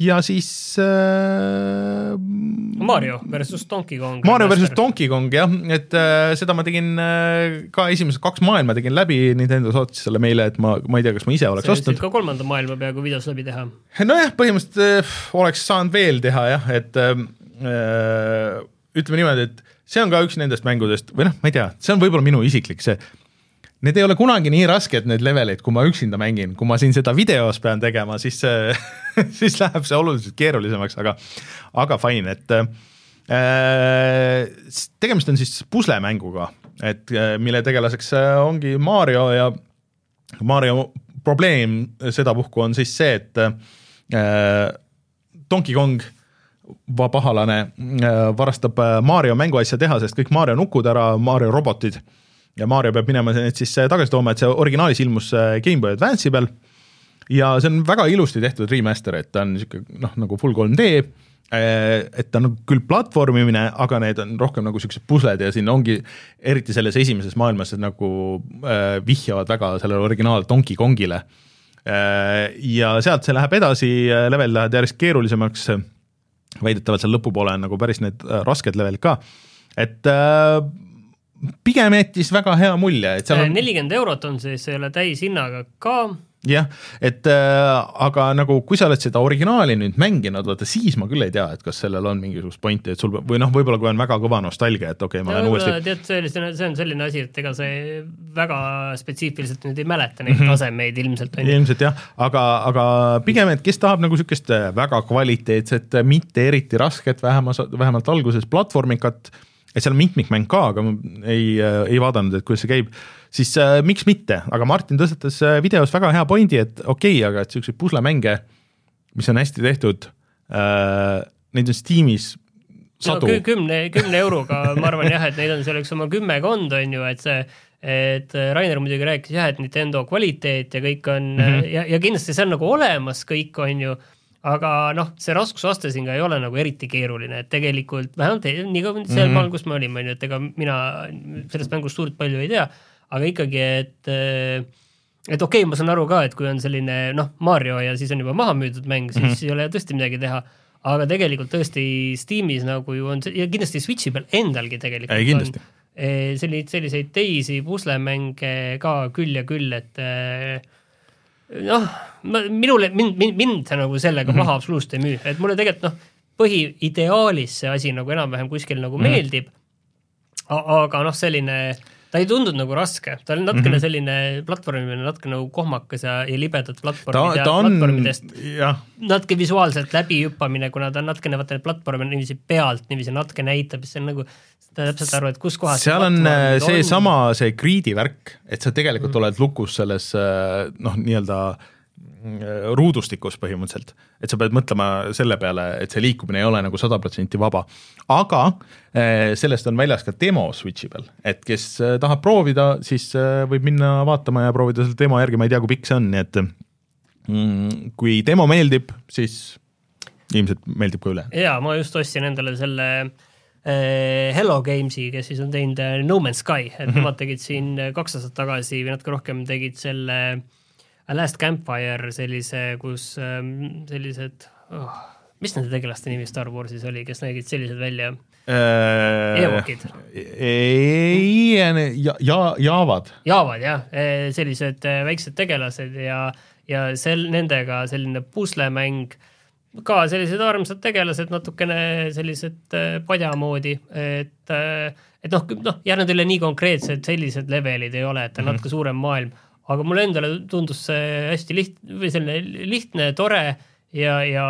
ja siis äh,
Mario versus Donkey Kong.
Mario versus Donkey Kong jah, et äh, seda ma tegin äh, ka esimesed kaks maailma tegin läbi, Nintendo saatis selle meile, et ma, ma ei tea, kas ma ise oleks
sa
ostnud
ka kolmanda maailma peaaegu videos läbi teha.
nojah, põhimõtteliselt äh, oleks saanud veel teha jah, et äh, ütleme niimoodi, et see on ka üks nendest mängudest või noh, ma ei tea, see on võib-olla minu isiklik see, need ei ole kunagi nii rasked, need levelid, kui ma üksinda mängin, kui ma siin seda videos pean tegema, siis see siis läheb see oluliselt keerulisemaks, aga, aga fine, et äh, tegemist on siis puslemänguga, et äh, mille tegelaseks äh, ongi Mario ja Mario probleem sedapuhku on siis see, et äh, Donkey Kong pahalane äh, varastab äh, Mario mänguasja tehasest kõik Mario nukud ära, Mario robotid ja Mario peab minema need siis äh, tagasi tooma, et see originaalis ilmus GameBoy Advance'i peal. Ja see on väga ilusti tehtud remaster, et ta on niisugune noh, nagu full 3D, et ta on küll platvormimine, aga need on rohkem nagu niisugused pusled ja siin ongi, eriti selles esimeses maailmas nagu äh, vihjavad väga sellele originaal Donkey Kongile. Äh,. ja sealt see läheb edasi, level lähevad järjest keerulisemaks. Väidetavalt seal lõpupoole on nagu päris need äh, rasked levelid ka, et äh, pigem jättis väga hea mulje, et seal on
nelikümmend eurot on siis selle täishinnaga ka
jah, et äh, aga nagu kui sa oled seda originaali nüüd mänginud, vaata siis ma küll ei tea, et kas sellel on mingisugust pointi, et sul või noh, võib-olla kui on väga kõva nostalgia, et okei okay,, ma lähen uuesti.
tead, sellise, see on selline asi, et ega see väga spetsiifiliselt nüüd ei mäleta neid mm -hmm. tasemeid ilmselt
ilmselt jah, aga, aga pigem, et kes tahab nagu niisugust väga kvaliteetset, mitte eriti rasket, vähemalt, vähemalt alguses platvormikat, et seal on mitmikmäng ka, aga ma ei, ei vaadanud, et kuidas see käib siis äh, miks mitte, aga Martin tõstatas äh, videos väga hea pointi, et okei okay,, aga et niisuguseid puslemänge, mis on hästi tehtud äh,, neid on Steamis sadu
no,. kümne, kümne euroga ma arvan jah, et neid on seal üks oma kümmekond, on ju, et see et Rainer muidugi rääkis jah, et Nintendo kvaliteet ja kõik on mm -hmm. ja, ja kindlasti see on nagu olemas kõik, on ju, aga noh, see raskusaste siin ka ei ole nagu eriti keeruline, et tegelikult vähemalt nii kaua seal maal mm -hmm., kus me olime, on ju, et ega mina sellest mängust suurt palju ei tea aga ikkagi, et et okei okay,, ma saan aru ka, et kui on selline noh, Mario ja siis on juba maha müüdud mäng, siis mm -hmm. ei ole tõesti midagi teha, aga tegelikult tõesti Steamis nagu ju on ja kindlasti Switchi peal endalgi tegelikult
ei, kindlasti. on
e, selliseid, selliseid teisi puslemänge ka küll ja küll, et e, noh, minule, mind, mind, mind see nagu sellega mm -hmm. maha absoluutselt ei müü, et mulle tegelikult noh, põhiideaalis see asi nagu enam-vähem kuskil nagu mm -hmm. meeldib, aga noh, selline ta ei tundunud nagu raske, ta oli natukene mm -hmm. selline platvormimine, natuke nagu kohmakas ja, ja libedad platvormid ja on, platvormidest natuke visuaalselt läbihüppamine, kuna ta on natukene, vaata neid platvorme niiviisi pealt niiviisi natuke näitab, siis see on nagu, sa täpselt aru, et kus kohas
seal on äh, seesama, see grid'i värk, et sa tegelikult mm -hmm. oled lukus selles äh, noh, nii-öelda Äh, ruudustikus põhimõtteliselt, et sa pead mõtlema selle peale, et see liikumine ei ole nagu sada protsenti vaba. aga äh, sellest on väljas ka demo Switchi peal, et kes äh, tahab proovida, siis võib minna vaatama ja proovida selle demo järgi, ma ei tea, kui pikk see on, nii et mm, kui demo meeldib, siis ilmselt meeldib ka üle.
jaa, ma just ostsin endale selle äh, Hello Games'i, kes siis on teinud No Man's Sky, et mm -hmm. nemad tegid siin kaks aastat tagasi või natuke rohkem tegid selle äh, A Last Campfire sellise, kus ähm, sellised oh,, mis nende tegelaste nimi Star Warsis oli, kes nägid sellised välja äh,? Ewokid.
ei, ja, ja, Jaavad.
Jaavad jah, äh, sellised äh, väiksed tegelased ja, ja sel-, nendega selline puslemäng, ka sellised armsad tegelased, natukene sellised padja moodi, et et noh, noh, jah, nad ei ole nii konkreetsed, sellised levelid ei ole, et on mm -hmm. natuke suurem maailm aga mulle endale tundus see hästi liht- või selline lihtne, tore ja, ja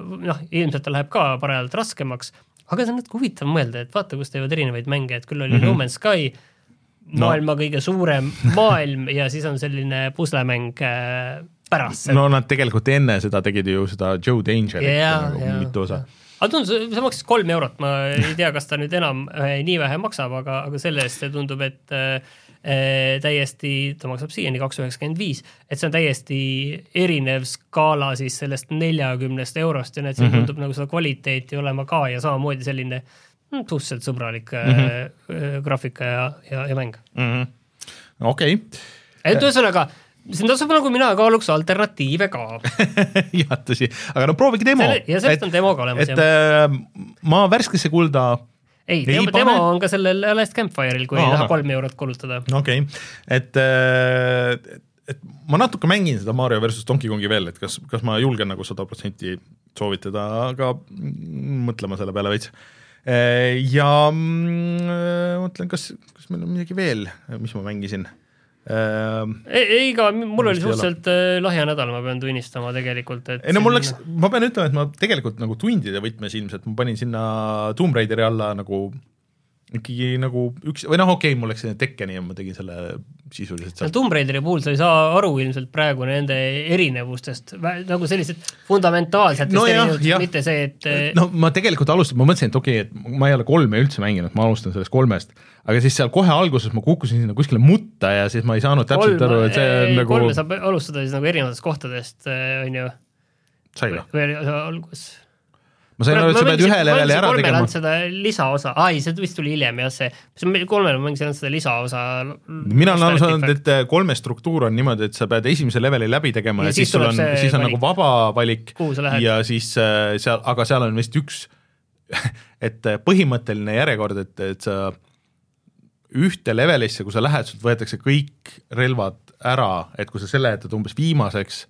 noh, ilmselt ta läheb ka parajalt raskemaks, aga see on natuke huvitav mõelda, et vaata, kus teevad erinevaid mänge, et küll oli mm -hmm. No Man's Sky maailma no. kõige suurem maailm ja siis on selline puslemäng äh, pärast
seda. no nad tegelikult enne seda tegid ju seda Joe Dangerit
ja, nagu ja, mitu osa aga tundus, see maksis kolm eurot, ma ei tea, kas ta nüüd enam äh, nii vähe maksab, aga, aga selle eest see tundub, et Äh, täiesti, ta maksab siiani kaks üheksakümmend viis, et see on täiesti erinev skaala siis sellest neljakümnest eurost ja näed, see mm -hmm. tundub nagu seda kvaliteeti olema ka ja samamoodi selline mm, suhteliselt sõbralik mm -hmm. graafika ja, ja, ja mäng.
Mm -hmm.. okei. Okay..
et ühesõnaga siin tasub nagu mina kaaluks alternatiive ka.
Jah, tõsi, aga no proovige demo.
ja sellest on demo ka olemas
et äh, ma värskesse kulda,
ei,
ei
demo, demo on ka sellel Last Campfire'il, kui
Aa,
ei taha kolm eurot kulutada.
okei okay., et äh, et ma natuke mängin seda Mario versus Donkey Kongi veel, et kas, kas ma julgen nagu sada protsenti soovitada, aga mõtlema selle peale veits. ja mm, mõtlen, kas, kas meil on midagi veel, mis ma mängisin äh,
ei, ei ka, mul oli suhteliselt äh, lahja nädal, ma pean tunnistama tegelikult, et
ei no mul läks, ma pean ütlema, et ma tegelikult nagu tundide võtmes ilmselt ma panin sinna Tomb Raideri alla nagu ikkagi nagu üks või noh, okei okay,, mul läks sinna Tekkeni ja ma tegin selle sisuliselt
seal. Tomb Raideri puhul sa ei saa aru ilmselt praegu nende erinevustest, nagu sellised fundamentaalsetest
No
erinevustest, mitte see, et äh,
no ma tegelikult alustasin, ma mõtlesin, et okei okay,, et ma ei ole kolme üldse mänginud, ma alustan sellest kolmest, aga siis seal kohe alguses ma kukkusin sinna kuskile mutta ja siis ma ei saanud täpselt
kolm,
aru, et see on nagu,
kolme saab alustada siis nagu erinevatest kohtadest, on ju,
sai või?
või oli algus
ma sain aru, et sa pead ühe leveli ära tegema.
seda lisaosa, aa ei, see vist tuli hiljem jah, see, see kolmel ma mängisin ainult seda lisaosa.
mina olen aru saanud, et äh, kolme struktuur on niimoodi, et sa pead esimese leveli läbi tegema
Ja
ja,
siis
sul on, siis on
valik.
nagu vaba valik ja siis äh, seal, aga seal on vist üks, et äh, põhimõtteline järjekord, et, et sa ühte levelisse, kui sa lähed, sult võetakse kõik relvad ära, et kui sa selle jätad umbes viimaseks,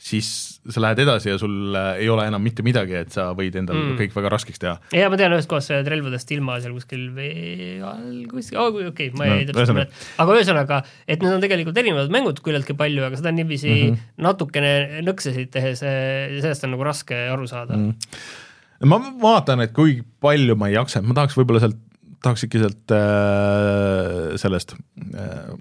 siis sa lähed edasi ja sul äh, ei ole enam mitte midagi, et sa võid endal
Mm.
kõik väga raskeks teha.
ja ma tean ühest kohast sa jääd relvadest ilma seal kuskil vee all kuskil oh,, okei okay,, ma
No,
ei täpselt
ühesõnaga.
mäleta, aga ühesõnaga, et need on tegelikult erinevad mängud küllaltki palju, aga seda niiviisi mm. -hmm. natukene nõksesid tehes, sellest on nagu raske aru saada mm.
ma vaatan, et kui palju ma ei jaksa, ma tahaks võib-olla sealt, tahaks ikka sealt äh, sellest äh,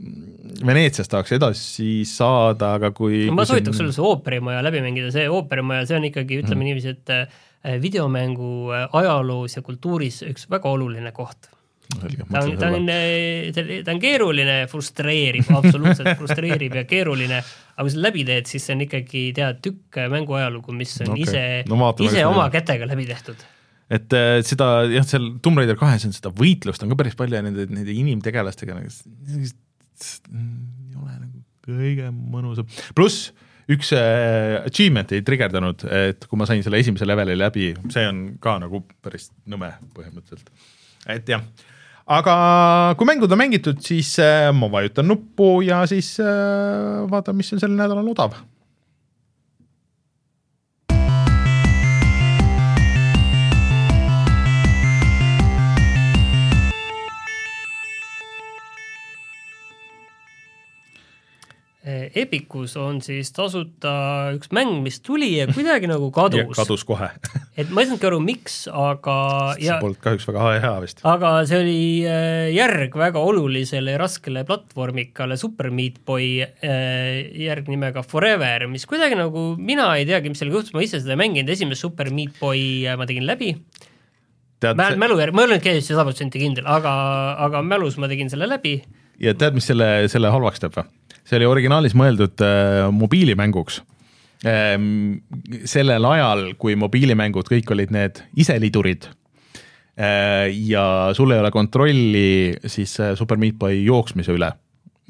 Veneetsiast tahaks edasi saada, aga kui
ma
kui
soovitaks sulle see ooperimaja läbi mängida, see ooperimaja, see on ikkagi, ütleme mm. niiviisi, et äh, videomängu äh, ajaloos ja kultuuris üks väga oluline koht.
selge,
ta on,
mõtlen
ta on ta on keeruline, frustreerib, absoluutselt frustreerib ja keeruline, aga kui sa läbi teed, siis see on ikkagi tead tükk mänguajalugu, mis on okay. ise
No
ise oma
me-
kätega läbi tehtud.
et äh, seda jah, seal Tomb Raider kahes on seda võitlust on ka päris palju ja nende, nende inimtegelastega ei ole nagu kõige mõnusam, pluss üks äh, achievement ei trigerdanud, et kui ma sain selle esimese leveli läbi, see on ka nagu päris nõme põhimõtteliselt, et jah aga kui mängud on mängitud, siis äh, ma vajutan nuppu ja siis äh, vaatan, mis on sel nädalal odav.
Epicus on siis tasuta üks mäng, mis tuli ja kuidagi nagu kadus.
kadus kohe,
et ma ei saanudki aru, miks, aga
see
ja
polnud kahjuks väga hea vist.
aga see oli äh, järg väga olulisele ja raskele platvormikale Super Meat Boy äh, järg nimega Forever, mis kuidagi nagu, mina ei teagi, mis sellega juhtus, ma ise seda ei mänginud, esimest Super Meat Boy ma tegin läbi,
tead,
mälu järgi, ma ei olnud käinud sada protsenti kindel, aga, aga mälus ma tegin selle läbi
ja tead, mis selle, selle halvaks teeb või? See oli originaalis mõeldud äh, mobiilimänguks ähm,. sellel ajal, kui mobiilimängud kõik olid need iselidurid äh, ja sul ei ole kontrolli siis äh, Super Meat Boy jooksmise üle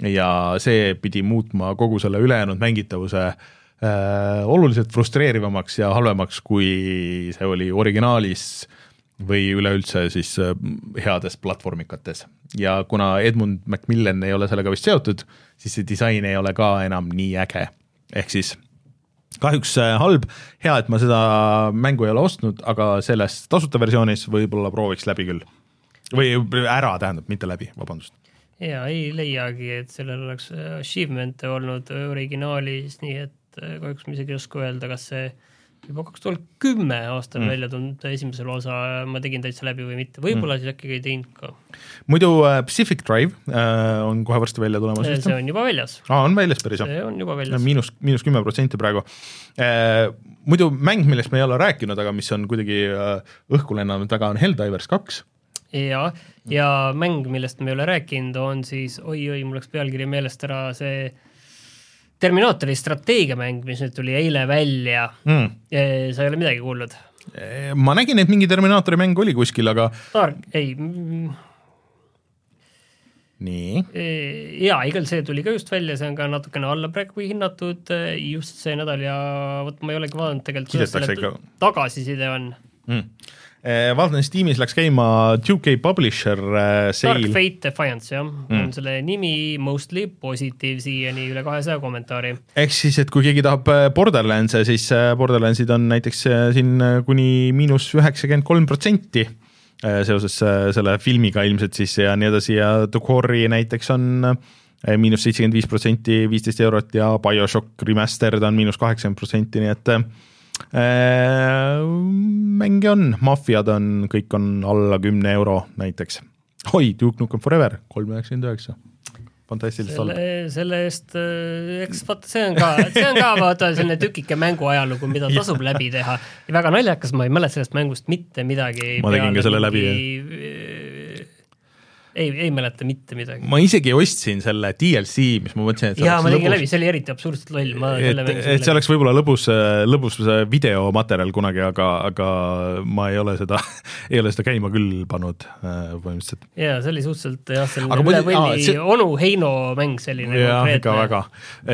ja see pidi muutma kogu selle ülejäänud mängitavuse äh, oluliselt frustreerivamaks ja halvemaks, kui see oli originaalis või üleüldse siis äh, heades platvormikates. ja kuna Edmund Macmillan ei ole sellega vist seotud, siis see disain ei ole ka enam nii äge, ehk siis kahjuks äh, halb, hea, et ma seda mängu ei ole ostnud, aga selles tasuta versioonis võib-olla prooviks läbi küll. või ära, tähendab, mitte läbi, vabandust.
ja ei leiagi, et sellel oleks äh, achievement'e olnud originaalis, nii et äh, kahjuks ma isegi ei oska öelda, kas see juba kaks tuhat kümme aastal mm. välja tulnud esimesel osa ma tegin täitsa läbi või mitte, võib-olla mm. siis äkki ei teinud ka.
muidu äh, Pacific Drive äh, on kohe varsti välja tulemas vist
see? on juba väljas,
aa, on väljas päris,
see on juba väljas.
miinus, miinus kümme protsenti praegu äh,. muidu mäng, millest me ei ole rääkinud, aga mis on kuidagi äh, õhku lennanud väga, on Helldivers kaks.
ja, ja mäng, millest me ei ole rääkinud, on siis oi-oi, mul läks pealkiri meelest ära, see Terminaatori strateegiamäng, mis nüüd tuli eile välja.
Mm.
sa ei ole midagi kuulnud?
ma nägin, et mingi Terminaatori mäng oli kuskil, aga
Dark, ei mm,
nii,
jaa, igal see tuli ka just välja, see on ka natukene alla praegu hinnatud just see nädal ja vot ma ei olegi vaadanud tegelikult, kuidas selle tagasiside on.
mm.. vaatan, Steamis läks käima 2K Publisher
Dark
sale,
Fate Defiance jah mm., on selle nimi mostly positiive siiani üle kahesaja kommentaari.
ehk siis, et kui keegi tahab äh, Borderlands'e, siis Borderlandsid on näiteks siin kuni miinus üheksakümmend kolm protsenti seoses selle filmiga ilmselt siis ja nii edasi ja The Quarry näiteks on miinus seitsekümmend viis protsenti, viisteist eurot ja BioShock Remastered on miinus kaheksakümmend protsenti, nii et mänge on, maffiad on, kõik on alla kümne euro näiteks. oi, Duke Nukem Forever, kolm üheksakümmend üheksa, fantastiliselt halb.,
selle eest, eks vaata, see on ka, see on ka vaata selline tükike mängu ajalugu, mida tasub läbi teha. ja väga naljakas, ma ei mäleta sellest mängust mitte midagi.
Ma tegin ka selle läbi,
ei, ei mäleta mitte midagi.
ma isegi ostsin selle DLC, mis ma mõtlesin, et see
jaa, ma
oleks
tegin
lõbus.
läbi, see oli eriti absurdselt loll, ma
et
selle,
et see oleks võib-olla lõbus, lõbus videomaterjal kunagi, aga, aga ma ei ole seda, ei ole seda käima küll pannud äh, põhimõtteliselt.
jaa, see oli suhteliselt jah, selline üle võlli
see-
onu Heino mäng selline
jah, ikka väga,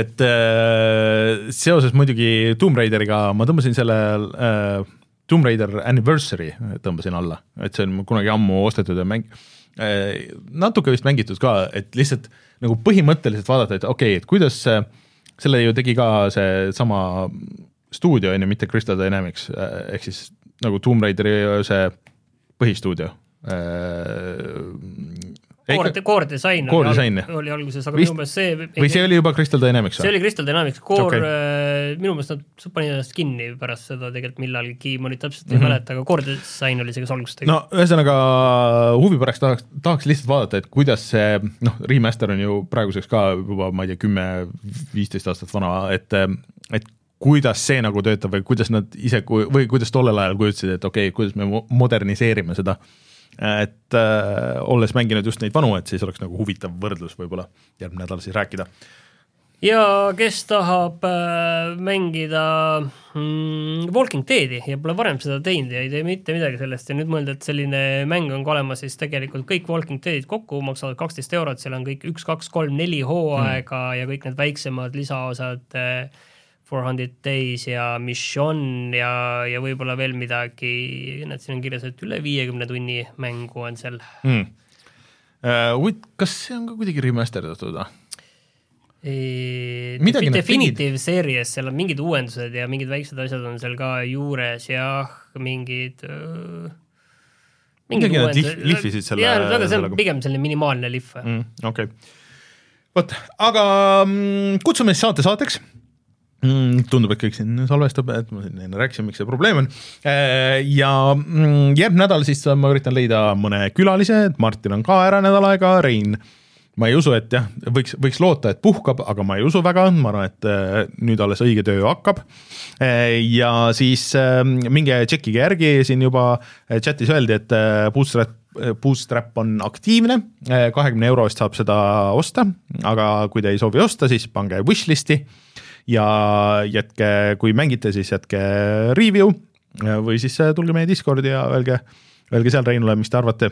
et äh, seoses muidugi Tomb Raideriga ma tõmbasin selle äh, Tomb Raider Anniversary tõmbasin alla, et see on kunagi ammu ostetud ja mäng natuke vist mängitud ka, et lihtsalt nagu põhimõtteliselt vaadata, et okei okay,, et kuidas see, selle ju tegi ka seesama stuudio on ju, mitte Crystal Dynamics, ehk siis nagu Tomb Raideri see põhistuudio äh,.
Core Design
Core
oli, oli alguses, aga
Vist-
minu meelest see
või see oli juba Crystal Dynamics
see oli Crystal Dynamics, Core okay., minu meelest nad panid ennast kinni pärast seda tegelikult millalgi, ma nüüd täpselt ei
Mhm.
mm -hmm. mäleta, aga Core Design oli see, kes alguses tegi
no ühesõnaga huvi pärast tahaks, tahaks lihtsalt vaadata, et kuidas see noh, remaster on ju praeguseks ka juba ma ei tea, kümme, viisteist aastat vana, et et kuidas see nagu töötab või kuidas nad ise või kuidas tollel ajal kujutasid, et okei okay,, kuidas me mo- moderniseerime seda. Et äh, olles mänginud just neid vanu, et siis oleks nagu huvitav võrdlus võib-olla järgmine nädal siis rääkida.
ja kes tahab äh, mängida mm, Walking Deadi ja pole varem seda teinud ja ei tee mitte midagi sellest ja nüüd mõelda, et selline mäng on ka olemas, siis tegelikult kõik Walking Deadid kokku maksavad kaksteist eurot, seal on kõik üks, kaks, kolm, neli hooaega mm. ja kõik need väiksemad lisaosad äh, Four Hundred Days ja Mission ja, ja võib-olla veel midagi, näed, siin on kirjas, et üle viiekümne tunni mängu on seal
Mm. Uh, kas see on ka kuidagi remasterdatud või?
Midagi Definitive Series, seal on mingid uuendused ja mingid väiksed asjad on seal ka juures jah, mingid öö,
Midagi nad lih- lihvisid selle-
jah, aga see on
sellega.
pigem selline minimaalne lihv mm..
okei okay., vot, aga mm, kutsume siis saate saateks. tundub, et kõik siin salvestab, et ma siin enne rääkisin, miks see probleem on. ja mm, järgmine nädal siis ma üritan leida mõne külalise, et Martin on ka ära nädal aega, Rein ma ei usu, et jah, võiks, võiks loota, et puhkab, aga ma ei usu väga, ma arvan, et äh, nüüd alles õige töö hakkab. ja siis äh, minge tšekkige järgi, siin juba äh, chatis öeldi, et äh, Bootstrap Bootstrap on aktiivne, kahekümne euro eest saab seda osta, aga kui te ei soovi osta, siis pange wishlist'i ja jätke, kui mängite, siis jätke review või siis äh, tulge meie Discordi ja öelge, öelge seal Reinule, mis te arvate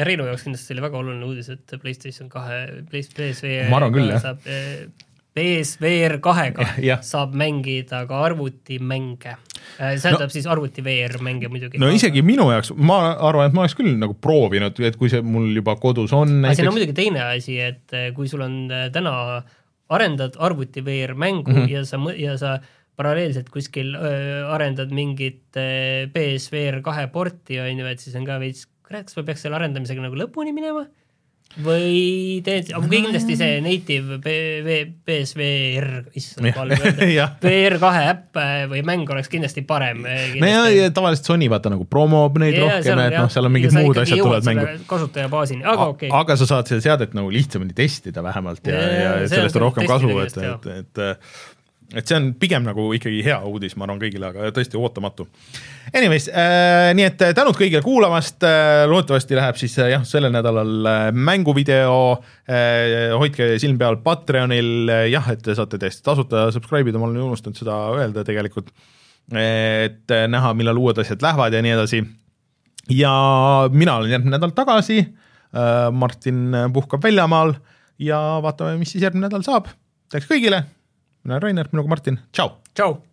Reinu jaoks kindlasti oli väga oluline uudis, et PlayStation kahe,
arvan küll,
saab eh, PSVR kahega
Jah.
saab mängida ka arvutimänge. see tähendab no, siis arvuti VR mänge muidugi.
no isegi minu jaoks, ma arvan, et ma oleks küll nagu proovinud, et kui see mul juba kodus on
aga siin on
näiteks,
muidugi teine asi, et eh, kui sul on eh, täna, arendad arvuti VR mängu mm. -hmm. ja sa, ja sa paralleelselt kuskil öö, arendad mingit eh, PSVR kahe porti, on ju, et siis on ka veits, kurat, kas ma peaks selle arendamisega nagu lõpuni minema? Või teed, aga kindlasti see native PV PSVR, issand, halb öelda VR kahe äpp eh, või mäng oleks kindlasti parem.
no ja, ja tavaliselt Sony vaata nagu promob neid yeah, rohkem, et noh, seal on mingid muud asjad tulevad mängu.
kasutajabaasini, aga okei okay..
aga sa saad seda seadet nagu lihtsamini testida vähemalt ja, ja, ja sellest on rohkem kasu, et et, et et see on pigem nagu ikkagi hea uudis, ma arvan kõigile, aga tõesti ootamatu. Anyways äh,, nii et tänud kõigile kuulamast äh,, loodetavasti läheb siis äh, jah, sellel nädalal äh, mänguvideo äh,, hoidke silm peal Patreonil äh,, jah, et te saate täiesti tasuta subscribe ida, ma olen unustanud seda öelda tegelikult, et äh, näha, millal uued asjad lähevad ja nii edasi ja mina olen järgmine nädal tagasi Martin puhkab väljamaal ja vaatame, mis siis järgmine nädal saab. tänks kõigile, mina olen Rainer, minuga Martin, tšau!
tšau!